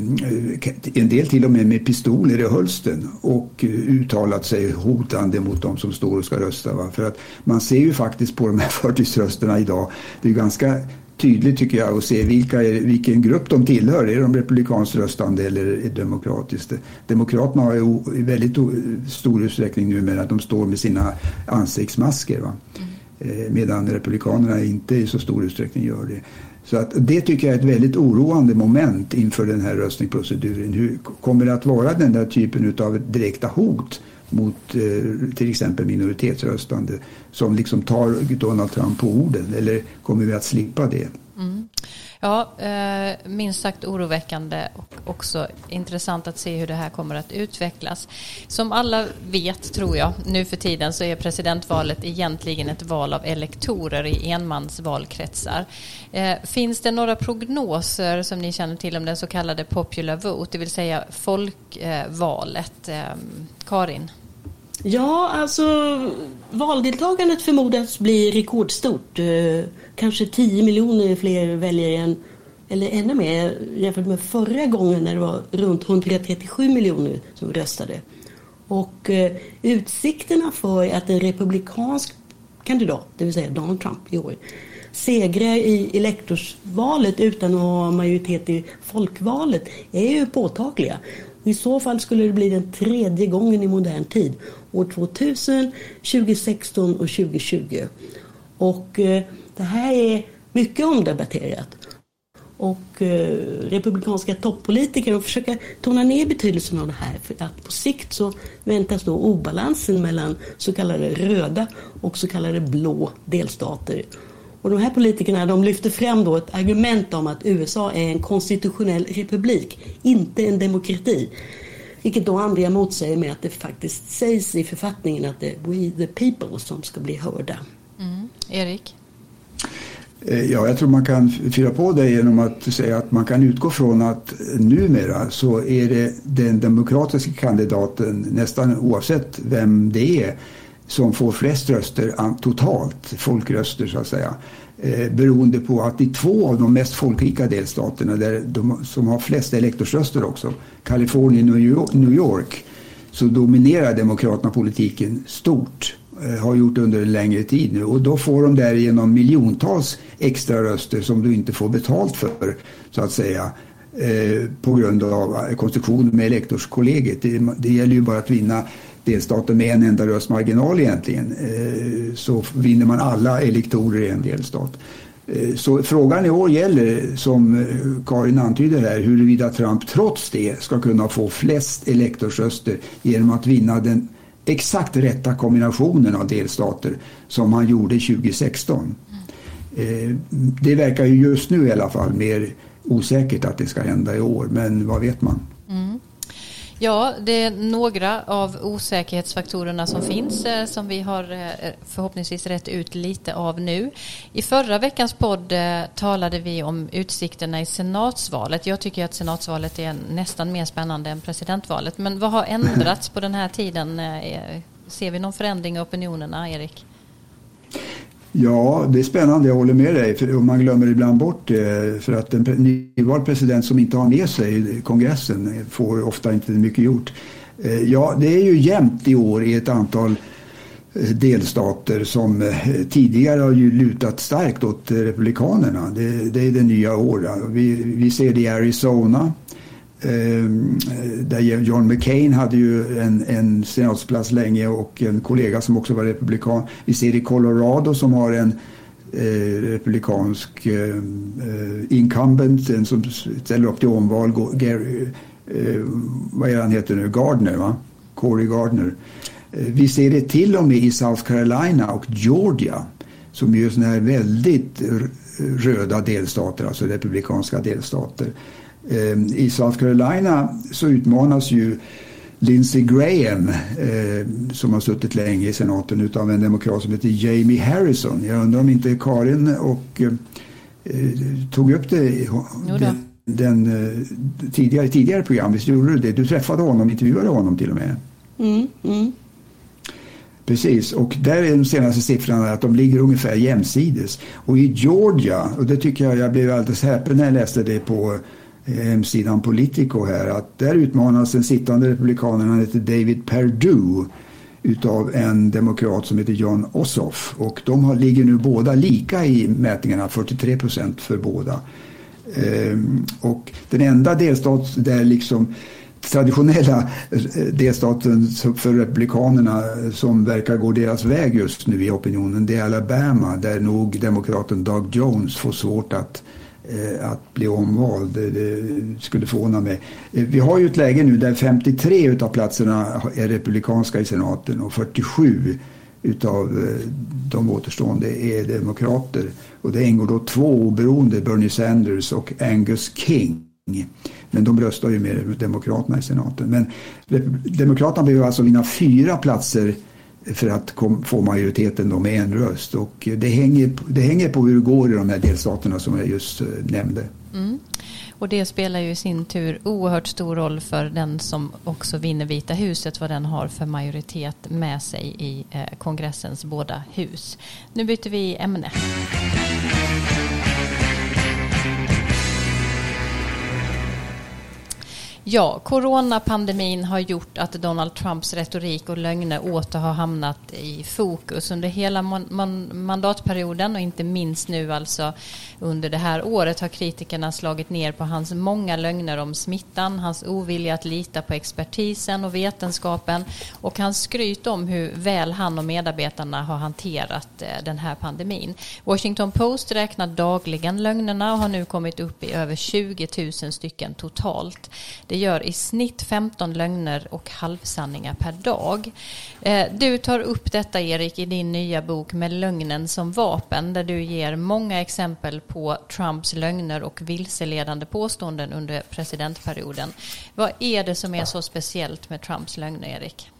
S5: en del till och med med pistoler i hölsten och uttalat sig hotande mot de som står och ska rösta. Va? För att man ser ju faktiskt på de här förtidsrösterna idag, det är ganska tydligt tycker jag att se vilka är, vilken grupp de tillhör. Är de republikanskt röstande eller demokratiskt? Demokraterna har ju i väldigt stor utsträckning numera att de står med sina ansiktsmasker. Va? Mm. Medan republikanerna inte i så stor utsträckning gör det. Så att det tycker jag är ett väldigt oroande moment inför den här röstningsproceduren. Hur kommer det att vara den där typen av direkta hot mot eh, till exempel minoritetsröstande som liksom tar Donald Trump på orden eller kommer vi att slippa det? Mm.
S1: Ja, eh, minst sagt oroväckande och också intressant att se hur det här kommer att utvecklas. Som alla vet, tror jag, nu för tiden så är presidentvalet egentligen ett val av elektorer i enmansvalkretsar. Eh, finns det några prognoser som ni känner till om den så kallade popular vote, det vill säga folkvalet? Eh, Karin?
S6: Ja, alltså valdeltagandet förmodas bli rekordstort. Eh, kanske 10 miljoner fler väljare än, eller ännu mer jämfört med förra gången när det var runt 137 miljoner som röstade. Och eh, utsikterna för att en republikansk kandidat, det vill säga Donald Trump i år, segrar i elektorsvalet utan att ha majoritet i folkvalet är ju påtagliga. I så fall skulle det bli den tredje gången i modern tid. År 2000, 2016 och 2020. Och eh, det här är mycket omdebatterat. Och eh, republikanska toppolitiker försöker tona ner betydelsen av det här. För att på sikt så väntas då obalansen mellan så kallade röda och så kallade blå delstater. Och de här politikerna de lyfter fram då ett argument om att USA är en konstitutionell republik, inte en demokrati. Vilket då andra motsäger med att det faktiskt sägs i författningen att det är we the people som ska bli hörda.
S1: Mm. Erik?
S5: Eh, ja, jag tror man kan fylla på det genom att säga att man kan utgå från att numera så är det den demokratiska kandidaten nästan oavsett vem det är som får flest röster totalt, folkröster så att säga. Eh, beroende på att i två av de mest folkrika delstaterna där de, som har flest elektorsröster också, Kalifornien och New York, så dominerar Demokraterna politiken stort. Eh, har gjort under en längre tid nu och då får de därigenom miljontals extra röster som du inte får betalt för så att säga eh, på grund av konstruktionen med elektorskollegiet. Det, det gäller ju bara att vinna delstaten med en enda röstmarginal egentligen. Eh, så vinner man alla elektorer i en delstat. Eh, så frågan i år gäller, som eh, Karin antyder här, huruvida Trump trots det ska kunna få flest elektorsröster genom att vinna den exakt rätta kombinationen av delstater som han gjorde 2016. Eh, det verkar ju just nu i alla fall mer osäkert att det ska hända i år, men vad vet man? Mm.
S1: Ja, det är några av osäkerhetsfaktorerna som finns eh, som vi har eh, förhoppningsvis rätt ut lite av nu. I förra veckans podd eh, talade vi om utsikterna i senatsvalet. Jag tycker att senatsvalet är nästan mer spännande än presidentvalet. Men vad har ändrats på den här tiden? Ser vi någon förändring i opinionerna, Erik?
S5: Ja, det är spännande. Jag håller med dig. För man glömmer ibland bort det. För att en nyvald president som inte har med sig kongressen får ofta inte mycket gjort. Eh, ja, det är ju jämnt i år i ett antal eh, delstater som eh, tidigare har ju lutat starkt åt Republikanerna. Det, det är det nya året. Vi, vi ser det i Arizona. Eh, där John McCain hade ju en, en senatsplats länge och en kollega som också var republikan. Vi ser i Colorado som har en eh, republikansk eh, eh incumbent, en som ställer upp till omval, Gary, eh, vad är han heter nu, Gardner va? Cory Gardner. Eh, vi ser det till och med i South Carolina och Georgia som är sådana här väldigt röda delstater, alltså republikanska delstater. Ehm, I South Carolina så utmanas ju Lindsey Graham eh, som har suttit länge i senaten utav en demokrat som heter Jamie Harrison. Jag undrar om inte Karin och eh, tog upp det den, den eh, tidigare, tidigare program. Visst gjorde du det? Du träffade honom, intervjuade honom till och med.
S6: Mm, mm.
S5: Precis, och där är de senaste siffrorna att de ligger ungefär jämsides. Och i Georgia, och det tycker jag, jag blev alldeles häpen när jag läste det på hemsidan Politico här att där utmanas den sittande republikanen, han heter David Perdue utav en demokrat som heter John Ossoff och de har, ligger nu båda lika i mätningarna, 43 procent för båda. Ehm, och den enda delstat där liksom traditionella eh, delstaten för republikanerna eh, som verkar gå deras väg just nu i opinionen det är Alabama där nog demokraten Doug Jones får svårt att Eh, Eh, att bli omvald. Det skulle förvåna mig. Eh, vi har ju ett läge nu där 53 utav platserna är republikanska i senaten och 47 utav eh, de återstående är demokrater. Och det ingår då två oberoende, Bernie Sanders och Angus King. Men de röstar ju med Demokraterna i senaten. Men Demokraterna behöver alltså vinna fyra platser för att kom, få majoriteten då med en röst. Och det hänger, det hänger på hur det går i de här delstaterna som jag just eh, nämnde. Mm.
S1: Och det spelar ju i sin tur oerhört stor roll för den som också vinner Vita huset, vad den har för majoritet med sig i eh, kongressens båda hus. Nu byter vi ämne. Ja, coronapandemin har gjort att Donald Trumps retorik och lögner åter har hamnat i fokus under hela man man mandatperioden och inte minst nu alltså under det här året har kritikerna slagit ner på hans många lögner om smittan, hans ovilja att lita på expertisen och vetenskapen och hans skryt om hur väl han och medarbetarna har hanterat eh, den här pandemin. Washington Post räknar dagligen lögnerna och har nu kommit upp i över 20 000 stycken totalt. Det gör i snitt 15 lögner och halvsanningar per dag. Eh, du tar upp detta Erik i din nya bok Med lögnen som vapen där du ger många exempel på Trumps lögner och vilseledande påståenden under presidentperioden. Vad är det som är så speciellt med Trumps lögner Erik?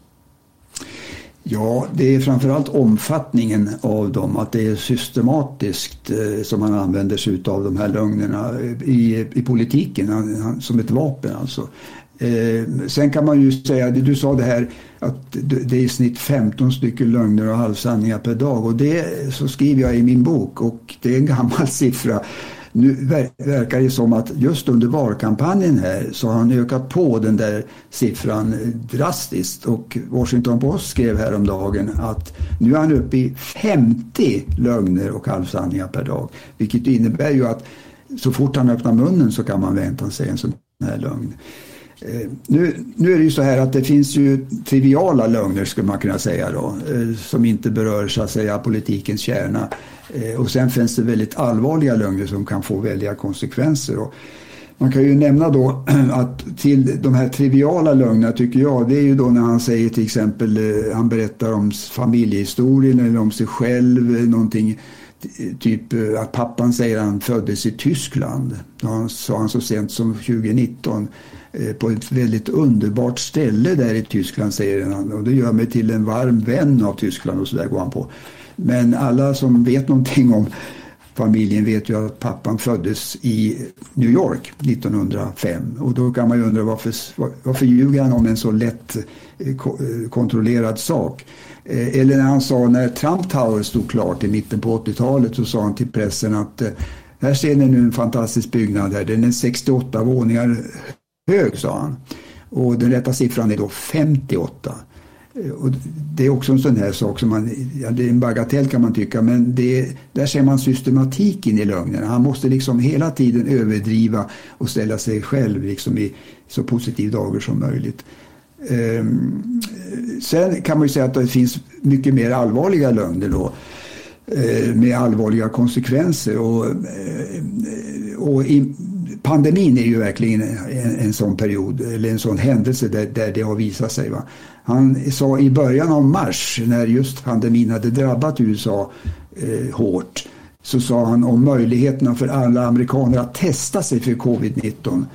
S5: Ja, det är framförallt omfattningen av dem, att det är systematiskt eh, som man använder sig av de här lögnerna eh, i, i politiken som ett vapen alltså. Eh, sen kan man ju säga, du sa det här att det är i snitt 15 stycken lögner och halvsanningar per dag och det så skriver jag i min bok och det är en gammal siffra. Nu verkar det som att just under valkampanjen här så har han ökat på den där siffran drastiskt och Washington Post skrev häromdagen att nu är han uppe i 50 lögner och halvsanningar per dag. Vilket innebär ju att så fort han öppnar munnen så kan man vänta sig en sån här lögn. Eh, nu, nu är det ju så här att det finns ju triviala lögner skulle man kunna säga då, eh, som inte berör så att säga politikens kärna. Eh, och sen finns det väldigt allvarliga lögner som kan få väldiga konsekvenser. Och man kan ju nämna då att till de här triviala lögnerna tycker jag, det är ju då när han säger till exempel, han berättar om familjehistorien eller om sig själv, någonting typ att pappan säger att han föddes i Tyskland. Det sa han så sent som 2019 Eh, på ett väldigt underbart ställe där i Tyskland säger han och det gör mig till en varm vän av Tyskland och så där går han på. Men alla som vet någonting om familjen vet ju att pappan föddes i New York 1905 och då kan man ju undra varför, varför ljuger han om en så lätt eh, eh, kontrollerad sak. Eller när han sa när Trump Tower stod klart i mitten på 80-talet så sa han till pressen att här ser ni nu en fantastisk byggnad här. Den är 68 våningar hög, sa han. Och den rätta siffran är då 58. Och det är också en sån här sak som man, ja, det är en bagatell kan man tycka, men det, där ser man systematiken i lögnerna. Han måste liksom hela tiden överdriva och ställa sig själv liksom i så positiv dager som möjligt. Um, sen kan man ju säga att det finns mycket mer allvarliga lögner då eh, med allvarliga konsekvenser. Och, eh, och i, pandemin är ju verkligen en, en sån period, eller en sån händelse där, där det har visat sig. Va? Han sa i början av mars, när just pandemin hade drabbat USA eh, hårt, så sa han om möjligheterna för alla amerikaner att testa sig för covid-19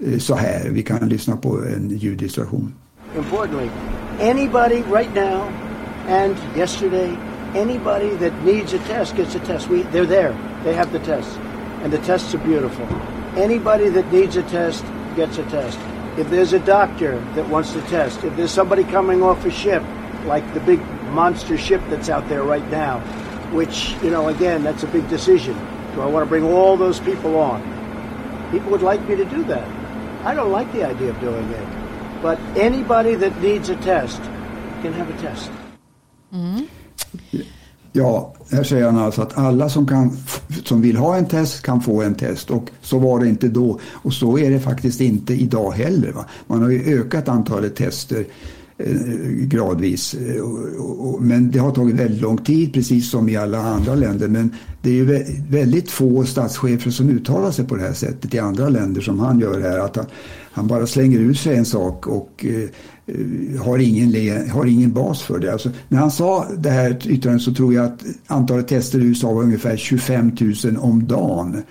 S5: eh, så här. Vi kan lyssna på en ljudillustration.
S4: Importantly, anybody right now and yesterday, anybody that needs a test gets a test. We, they're there. They have the test. And the tests are beautiful. Anybody that needs a test gets a test. If there's a doctor that wants to test, if there's somebody coming off a ship, like the big monster ship that's out there right now, which, you know, again, that's a big decision. Do I want to bring all those people on? People would like me to do that. I don't like the idea of doing it. But anybody that needs a test can have a test.
S5: Mm. Ja, här säger han alltså att alla som, kan, som vill ha en test kan få en test och så var det inte då och så är det faktiskt inte idag heller. Va? Man har ju ökat antalet tester eh, gradvis eh, och, och, men det har tagit väldigt lång tid precis som i alla andra länder men det är ju väldigt få statschefer som uttalar sig på det här sättet i andra länder som han gör här. Att han, han bara slänger ut sig en sak och eh, Eh, har, ingen, har ingen bas för det. Alltså, när han sa det här yttrandet så tror jag att antalet tester i USA var ungefär 25 000 om dagen.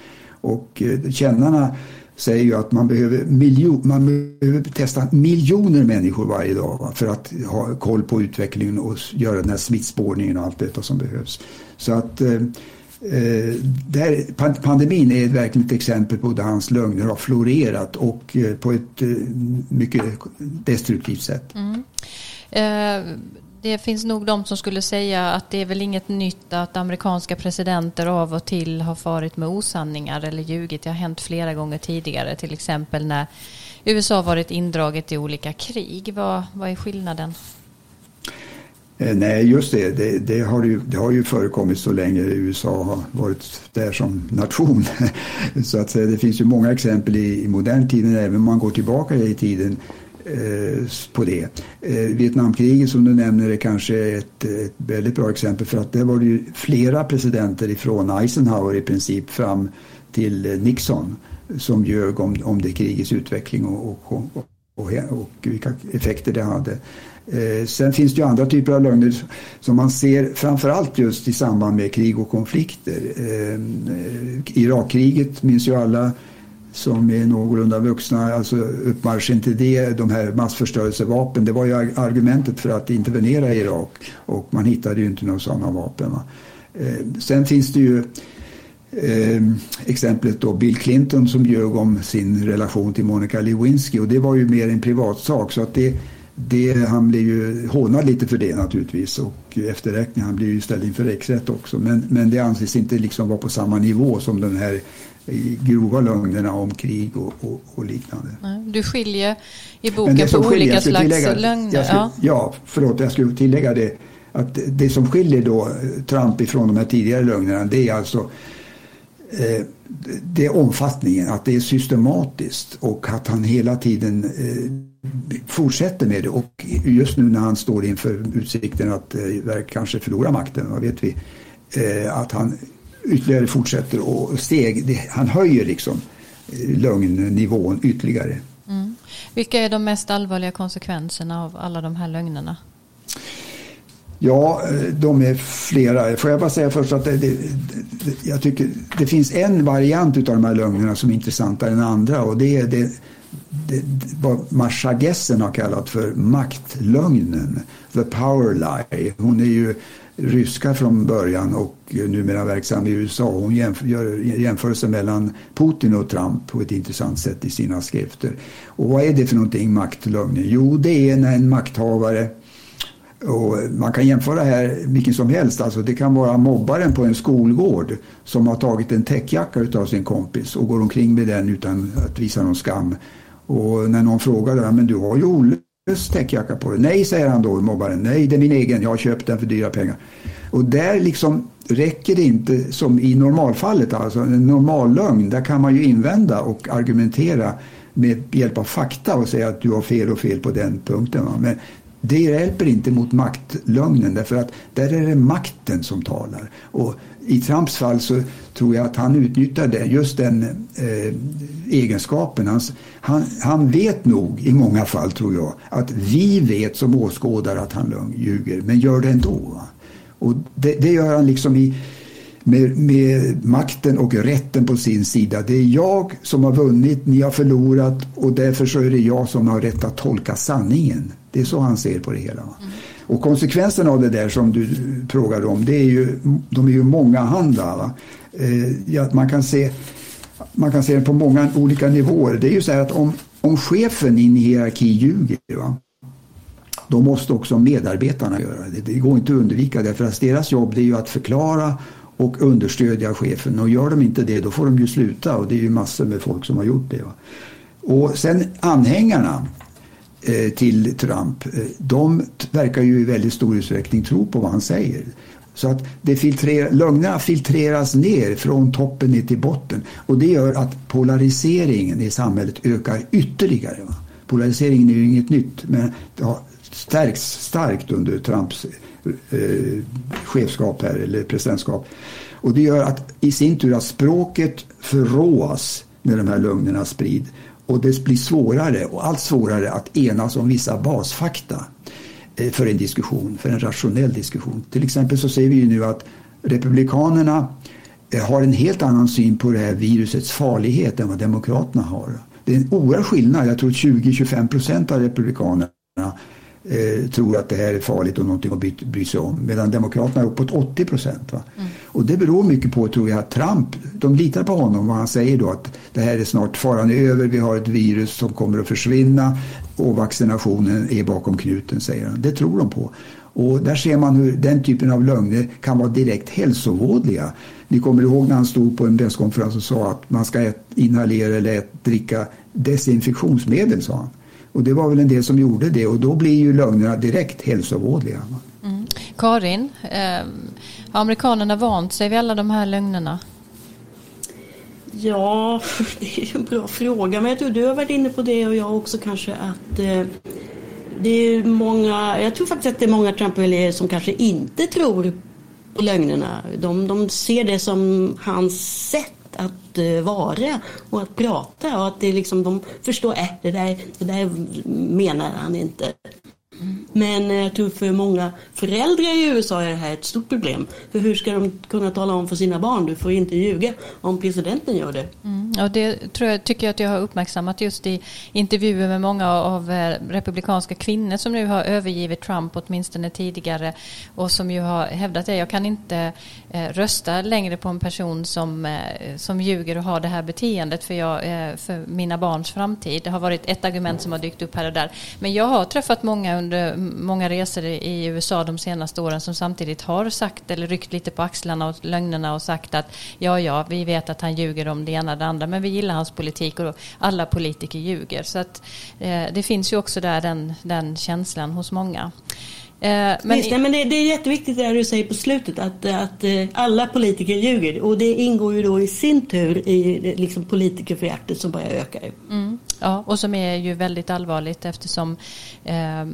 S5: Och eh, kännarna säger ju att man behöver, miljon, man behöver testa miljoner människor varje dag va, för att ha koll på utvecklingen och göra den här smittspårningen och allt detta som behövs. Så att eh, eh där, pandemin är verkligen ett exempel på där hans lögner har florerat och eh, på ett eh, mycket destruktivt sätt. Mm.
S1: Eh, det finns nog de som skulle säga att det är väl inget nytt att amerikanska presidenter av och till har farit med osanningar eller ljugit. Det har hänt flera gånger tidigare, till exempel när USA varit indraget i olika krig. Vad, vad är skillnaden?
S5: Eh, nej, just det. Det, det, har ju, det har ju förekommit så länge USA har varit där som nation. Så att det finns ju många exempel i, i modern tid, även om man går tillbaka i tiden Eh, på det. Eh, Vietnamkriget som du nämner är kanske ett, ett väldigt bra exempel för att det var det ju flera presidenter ifrån Eisenhower i princip fram till eh, Nixon som ljög om, om det krigets utveckling och, och, och, och, och vilka effekter det hade. Eh, sen finns det ju andra typer av lögner som man ser framförallt just i samband med krig och konflikter. Eh, eh, Irakkriget minns ju alla som är någorlunda vuxna, alltså uppmarschen till det, de här massförstörelsevapen, det var ju argumentet för att intervenera i Irak och man hittade ju inte några sådana vapen. Va? sen finns det ju eh, exemplet då Bill Clinton som ljög om sin relation till Monica Lewinsky och det var ju mer en privatsak så att det, det, han blev ju hånad lite för det naturligtvis och efterräkning, han blev ju ställd inför riksrätt också men, men det anses inte liksom vara på samma nivå som den här grova lögnerna om krig och, och, och, liknande.
S1: Du skiljer i boken på olika slags tillägga, lögner.
S5: Skulle, ja. ja, förlåt, jag skulle tillägga det. Att det som skiljer då Trump ifrån de här tidigare lögnerna det är alltså eh, det är omfattningen, att det är systematiskt och att han hela tiden eh, fortsätter med det. Och just nu när han står inför utsikten att eh, kanske förlora makten, vad vet vi, eh, att han ytterligare fortsätter och steg, det, han höjer liksom eh, lögnnivån ytterligare.
S1: Mm. Vilka är de mest allvarliga konsekvenserna av alla de här lögnerna?
S5: Ja, eh, de är flera. Får jag bara säga först att det, det, jag tycker det finns en variant av de här lögnerna som är intressantare än andra och det är det, det, vad Marsha Gessen har kallat för maktlögnen, the power lie. Hon är ju ryska från början och numera verksam i USA. Hon gör jämförelser mellan Putin och Trump på ett intressant sätt i sina skrifter. Och vad är det för någonting, maktlögnen? Jo, det är när en makthavare och man kan jämföra här vilken som helst. Alltså det kan vara mobbaren på en skolgård som har tagit en täckjacka av sin kompis och går omkring med den utan att visa någon skam. Och när någon frågar men du har ju Olles täckjacka på dig. Nej, säger han då, mobbaren. Nej, det är min egen. Jag har köpt den för dyra pengar. Och där liksom räcker det inte som i normalfallet, alltså en normal lögn. Där kan man ju invända och argumentera med hjälp av fakta och säga att du har fel och fel på den punkten. Men det hjälper inte mot maktlögnen därför att där är det makten som talar. Och i Trumps fall så tror jag att han utnyttjar just den eh, egenskapen. Han, han, han, vet nog i många fall, tror jag, att vi vet som åskådare att han ljuger, men gör det ändå. Va? Och det, det, gör han liksom i, med, med, makten och rätten på sin sida. Det är jag som har vunnit, ni har förlorat och därför så är det jag som har rätt att tolka sanningen. Det är så han ser på det hela. Mm. Och konsekvenserna av det där som du frågade om, det är ju, de är ju mångahanda. Eh, ja, man, kan se, man kan se det på många olika nivåer. Det är ju så här att om, om chefen i en hierarki ljuger, va? då måste också medarbetarna göra det. Det går inte att undvika det, för att deras jobb det är ju att förklara och understödja chefen. Och gör de inte det, då får de ju sluta. Och det är ju massor med folk som har gjort det. Va? Och sen anhängarna Eh, till Trump, eh, de verkar ju i väldigt stor utsträckning tro på vad han säger. Så att det filtrerar, lögnerna filtreras ner från toppen ner till botten. Och det gör att polariseringen i samhället ökar ytterligare. Va? Polariseringen är ju inget nytt, men det har stärkts starkt under Trumps eh, chefskap här, eller presidentskap. Och det gör att i sin tur att språket förråas när de här lögnerna sprids. Och det blir svårare och allt svårare att enas om vissa basfakta eh, för en diskussion, för en rationell diskussion. Till exempel så ser vi ju nu att Republikanerna eh, har en helt annan syn på det här virusets farlighet än vad Demokraterna har. Det är en oerhörd skillnad. Jag tror 20-25 procent av Republikanerna eh, tror att det här är farligt och någonting att bry, bry sig om. Medan Demokraterna är uppåt 80 procent. Mm. Och det beror mycket på, tror jag, att Trump, de litar på honom. Vad han säger då att det här är snart faran över, vi har ett virus som kommer att försvinna och vaccinationen är bakom knuten, säger han. Det tror de på. Och där ser man hur den typen av lögner kan vara direkt hälsovådliga. Ni kommer ihåg när han stod på en presskonferens och sa att man ska inhalera eller dricka desinfektionsmedel, sa han. Och det var väl en del som gjorde det och då blir ju lögnerna direkt hälsovådliga.
S1: Mm. Karin, eh, har amerikanerna vant sig vid alla de här lögnerna?
S6: Ja, det är en bra fråga. Men jag tror du har varit inne på det och jag också kanske att eh, det är många, jag tror faktiskt att det är många Trump-väljare som kanske inte tror på lögnerna. De, de ser det som hans sätt att eh, vara och att prata och att det liksom, de förstår att äh, det, där, det där menar han inte. Men eh, jag tror för många föräldrar i USA är det här ett stort problem. För hur ska de kunna tala om för sina barn, du får inte ljuga, om presidenten gör det?
S1: Mm, och det tror jag, tycker jag att jag har uppmärksammat just i intervjuer med många av eh, republikanska kvinnor som nu har övergivit Trump åtminstone tidigare och som ju har hävdat det. Jag kan inte eh, rösta längre på en person som, eh, som ljuger och har det här beteendet för, jag, eh, för mina barns framtid. Det har varit ett argument som har dykt upp här och där. Men jag har träffat många under många resor i USA de senaste åren som samtidigt har sagt eller ryckt lite på axlarna och lögnerna och sagt att ja, ja, vi vet att han ljuger om det ena och det andra, men vi gillar hans politik och alla politiker ljuger. Så att eh, det finns ju också där den, den känslan hos många.
S6: Eh, men, Visst, men det, det, är jätteviktigt det du säger på slutet att, att eh, alla politiker ljuger och det ingår ju då i sin tur i liksom, politikerföraktet som bara ökar.
S1: Mm, ja, och som är ju väldigt allvarligt eftersom eh,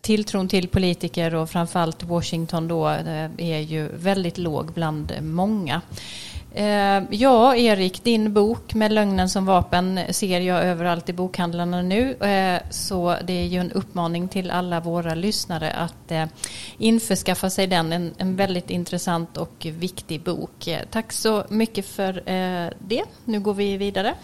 S1: tilltron till politiker och framförallt Washington då eh, är ju väldigt låg bland många. Eh, ja, Erik, din bok med lögnen som vapen ser jag överallt i bokhandlarna nu. Eh, så det är ju en uppmaning till alla våra lyssnare att eh, införskaffa sig den. En, en väldigt intressant och viktig bok. Eh, tack så mycket för eh, det. Nu går vi vidare.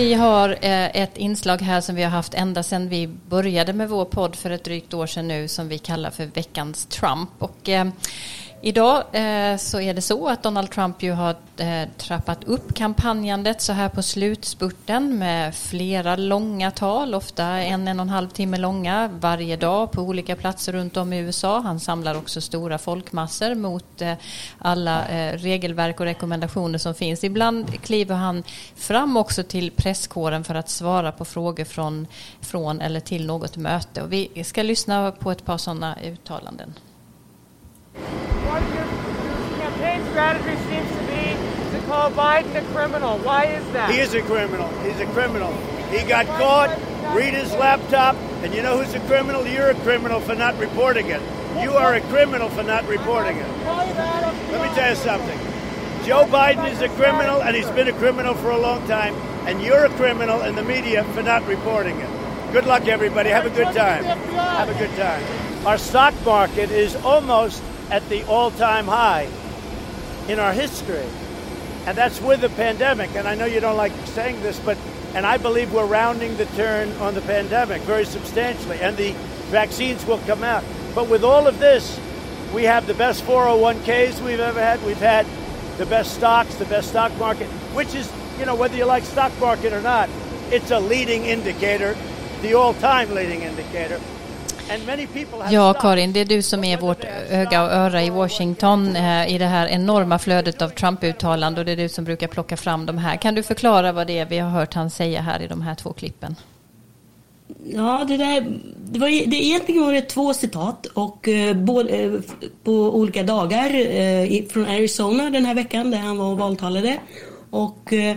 S1: Vi har eh, ett inslag här som vi har haft ända sedan vi började med vår podd för ett drygt år sedan nu som vi kallar för veckans Trump. Och, eh, Idag eh, så är det så att Donald Trump ju har eh, trappat upp kampanjandet så här på slutspurten med flera långa tal, ofta en, en och en halv timme långa varje dag på olika platser runt om i USA. Han samlar också stora folkmassor mot eh, alla eh, regelverk och rekommendationer som finns. Ibland kliver han fram också till presskåren för att svara på frågor från, från eller till något möte. Och vi ska lyssna på ett par sådana uttalanden.
S7: One of your, your campaign strategy seems to be to call Biden a criminal. Why is that?
S8: He is a criminal. He's a criminal. He got caught, read his laptop, and you know who's a criminal? You're a criminal for not reporting it. You are a criminal for not reporting it. Let me tell you something. Joe Biden is a criminal, and he's been a criminal for a long time, and you're a criminal in the media for not reporting it. Good luck, everybody. Have a good time. Have a good time. Our stock market is almost at the all time high in our history. And that's with the pandemic. And I know you don't like saying this, but, and I believe we're rounding the turn on the pandemic very substantially. And the vaccines will come out. But with all of this, we have the best 401ks we've ever had. We've had the best stocks, the best stock market, which is, you know, whether you like stock market or not, it's a leading indicator, the all time leading indicator.
S1: Ja, Karin, det är du som är vårt öga och öra i Washington eh, i det här enorma flödet av Trump-uttalanden och det är du som brukar plocka fram de här. Kan du förklara vad det är vi har hört han säga här i de här två klippen?
S6: Ja, det där, det var, det, egentligen var det två citat och eh, både, eh, på olika dagar eh, från Arizona den här veckan där han var och valtalade. Och eh,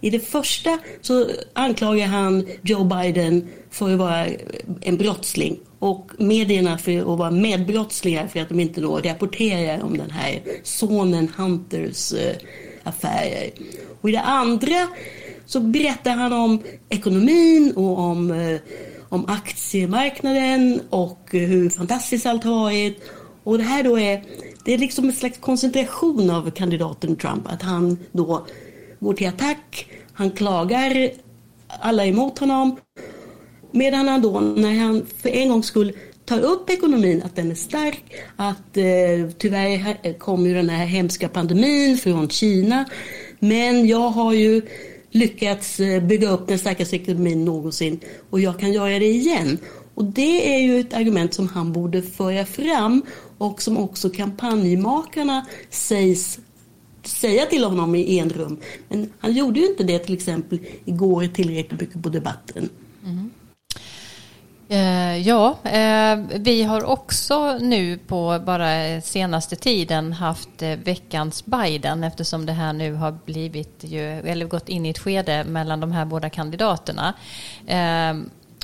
S6: i det första så anklagar han Joe Biden för att vara en brottsling och medierna för att vara medbrottslingar för att de inte då rapporterar om den här sonen Hunters eh, affärer. Och i det andra så berättar han om ekonomin och om, eh, om aktiemarknaden och hur fantastiskt allt har varit. Och det här då är, det är liksom en slags koncentration av kandidaten Trump. Att han då går till attack, han klagar alla emot honom. Medan han då, när han för en gångs skull tar upp ekonomin, att den är stark, att eh, tyvärr eh, kom ju den här hemska pandemin från Kina. Men jag har ju lyckats eh, bygga upp den starkaste ekonomin någonsin och jag kan göra det igen. Och det är ju ett argument som han borde föra fram och som också kampanjmakarna sägs säga till honom i en rum. Men han gjorde ju inte det till exempel igår tillräckligt mycket på debatten.
S1: Eh, ja, eh, vi har också nu på bara senaste tiden haft eh, veckans Biden eftersom det här nu har blivit ju, eller gått in i ett skede mellan de här båda kandidaterna.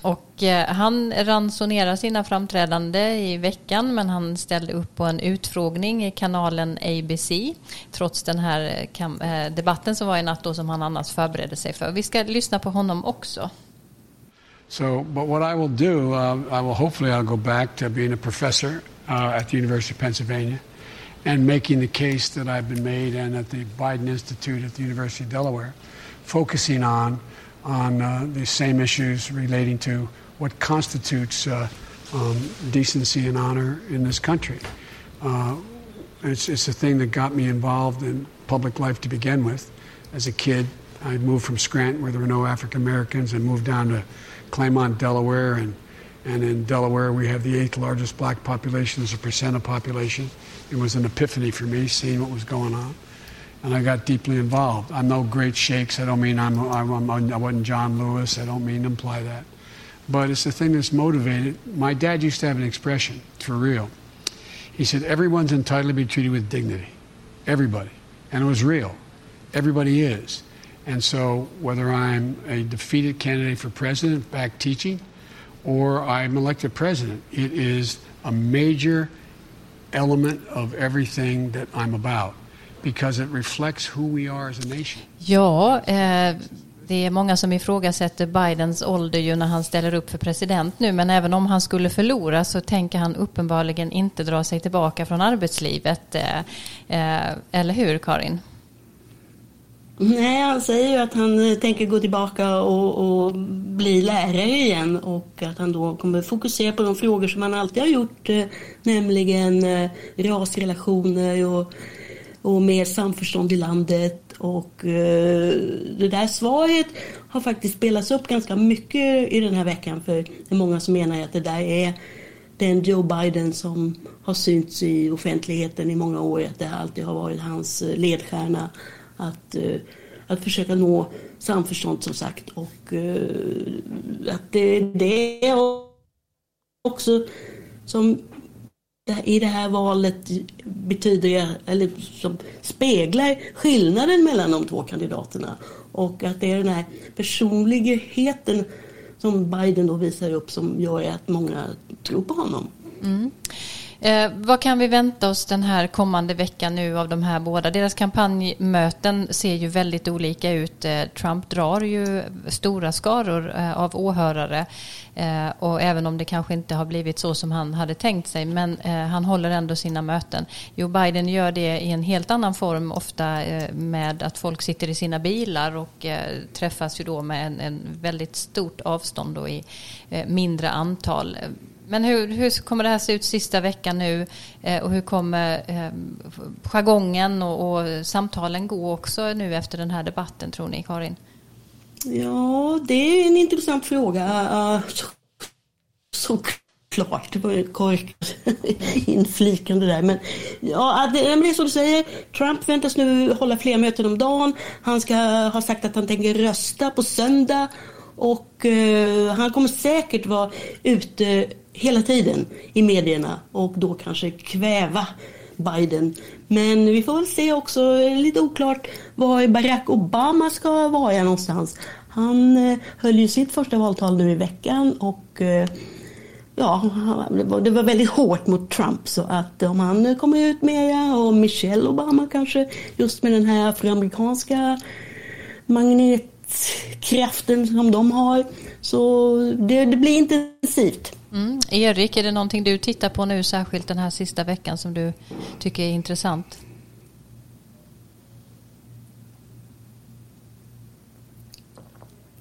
S1: Och han ransonerar sina framträdande i veckan men han ställde upp på en utfrågning i kanalen ABC trots den här debatten som var i natt då som han annars förberedde sig för. Vi ska lyssna på honom också.
S9: So, but what I will do, uh, I will hopefully I'll go back to being a professor uh, at the University of Pennsylvania and making the case that I've been made and at the Biden Institute at the University of Delaware, focusing on on uh, the same issues relating to what constitutes uh, um, decency and honor in this country. Uh, it's, it's a thing that got me involved in public life to begin with. As a kid, I moved from Scranton, where there were no African Americans, and moved down to Claymont, Delaware, and and in Delaware we have the eighth largest black population as a percent of population. It was an epiphany for me seeing what was going on, and I got deeply involved. I'm no great shakes. I don't mean I'm, I'm, I'm I wasn't John Lewis. I don't mean to imply that, but it's the thing that's motivated. My dad used to have an expression for real. He said everyone's entitled to be treated with dignity, everybody, and it was real. Everybody is. And so, whether I'm a defeated candidate for president back teaching or I'm elected president, it is a major element of everything that I'm about because it reflects who we are as a nation.
S1: Ja, eh, det är många som ifrågasätter Bidens ålder ju när han ställer upp för president nu, men även om han skulle förlora så tänker han uppenbarligen inte dra sig tillbaka från arbetslivet. Eh, eh, eller hur, Karin?
S6: Nej, han säger ju att han eh, tänker gå tillbaka och, och, bli lärare igen och att han då kommer fokusera på de frågor som han alltid har gjort, eh, nämligen eh, rasrelationer och, och mer samförstånd i landet. Och det där svaret har faktiskt spelats upp ganska mycket i den här veckan för det är många som menar att det där är den Joe Biden som har synts i offentligheten i många år, att det alltid har varit hans ledstjärna att, eh, att försöka nå samförstånd som sagt. Och eh, att det, det är också som i det här valet betyder, eller som speglar skillnaden mellan de två kandidaterna. Och att det är den här personligheten som Biden då visar upp som gör att många tror på honom. Mm.
S1: Eh, vad kan vi vänta oss den här kommande veckan nu av de här båda? Deras kampanjmöten ser ju väldigt olika ut. Eh, Trump drar ju stora skaror eh, av åhörare eh, och även om det kanske inte har blivit så som han hade tänkt sig men eh, han håller ändå sina möten. Joe Biden gör det i en helt annan form ofta eh, med att folk sitter i sina bilar och eh, träffas ju då med en, en väldigt stort avstånd och i eh, mindre antal. Men hur, hur kommer det här se ut sista veckan nu eh, och hur kommer eh, jargongen och, och, samtalen gå också nu efter den här debatten tror ni Karin?
S6: Ja, det är en intressant fråga. Uh, Såklart, det var ju korkat inflikande där. Men ja, det, det är som du säger, Trump väntas nu hålla fler möten om dagen. Han ska ha sagt att han tänker rösta på söndag. Och uh, han kommer säkert vara ute hela tiden i medierna och då kanske kväva Biden. Men vi får väl se också, lite oklart, var Barack Obama ska vara någonstans. Han eh, höll ju sitt första valtal nu i veckan och eh, ja, det var väldigt hårt mot Trump. Så att om han kommer ut mera och Michelle Obama kanske, just med den här afroamerikanska magnetkraften som de har. Så det, det blir intensivt.
S1: Mm. Erik, är det någonting du tittar på nu särskilt den här sista veckan som du tycker är intressant?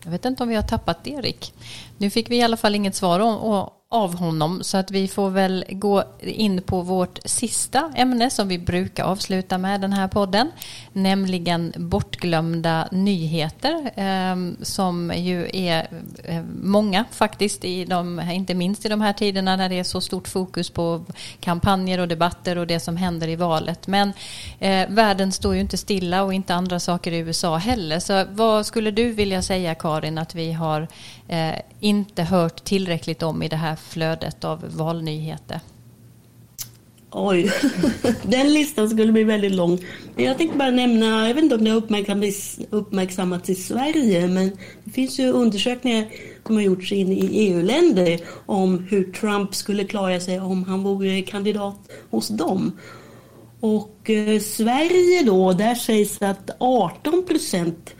S1: Jag vet inte om vi har tappat Erik. Nu fick vi i alla fall inget svar om, av honom så att vi får väl gå in på vårt sista ämne som vi brukar avsluta med den här podden, nämligen bortglömda nyheter eh, som ju är eh, många faktiskt, i de, inte minst i de här tiderna när det är så stort fokus på kampanjer och debatter och det som händer i valet. Men eh, världen står ju inte stilla och inte andra saker i USA heller. Så vad skulle du vilja säga Karin att vi har eh, inte hört tillräckligt om i det här flödet av valnyheter?
S6: Oj, den listan skulle bli väldigt lång. Jag tänkte bara nämna, jag vet inte om det har uppmärksammats, uppmärksammats i Sverige, men det finns ju undersökningar som har gjorts in i EU-länder om hur Trump skulle klara sig om han vore kandidat hos dem. Och eh, Sverige då, där sägs att 18 procent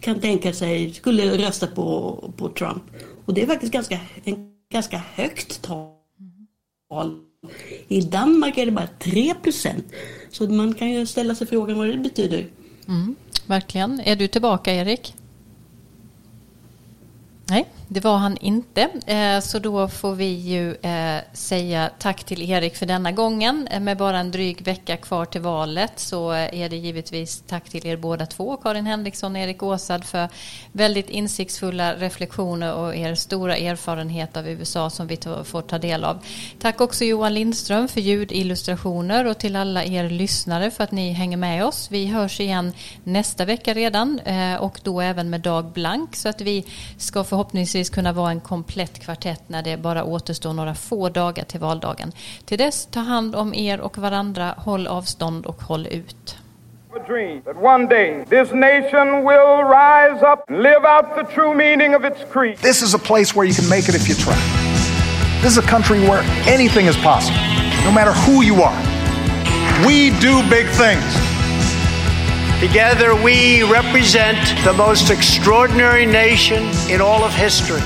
S6: kan tänka sig skulle rösta på, på Trump. Och det är faktiskt ganska, en ganska högt tal. I Danmark är det bara 3 procent. Så man kan ju ställa sig frågan vad det betyder.
S1: Mm, verkligen. Är du tillbaka Erik? Nej, det var han inte. Eh, så då får vi ju eh, säga tack till Erik för denna gången. Eh, med bara en dryg vecka kvar till valet så är det givetvis tack till er båda två, Karin Henriksson och Erik Åsad, för väldigt insiktsfulla reflektioner och er stora erfarenhet av USA som vi får ta del av. Tack också Johan Lindström för ljudillustrationer och till alla er lyssnare för att ni hänger med oss. Vi hörs igen nästa vecka redan och då även med Dag Blank så att vi ska förhoppningsvis förhoppningsvis kunna vara en komplett kvartett när det bara återstår några få dagar till valdagen. Till dess, ta hand om er och varandra, håll avstånd och håll ut.
S2: A dream that one day this nation will rise up and live out the true meaning of its creed.
S3: This is a place where you can make it if you try. This is a country where anything is possible, no matter who you are. We do big things.
S8: Together, we represent the most extraordinary nation in all of history.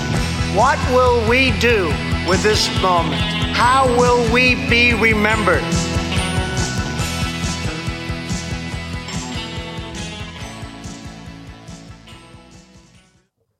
S8: What will we do with this moment? How will we be remembered?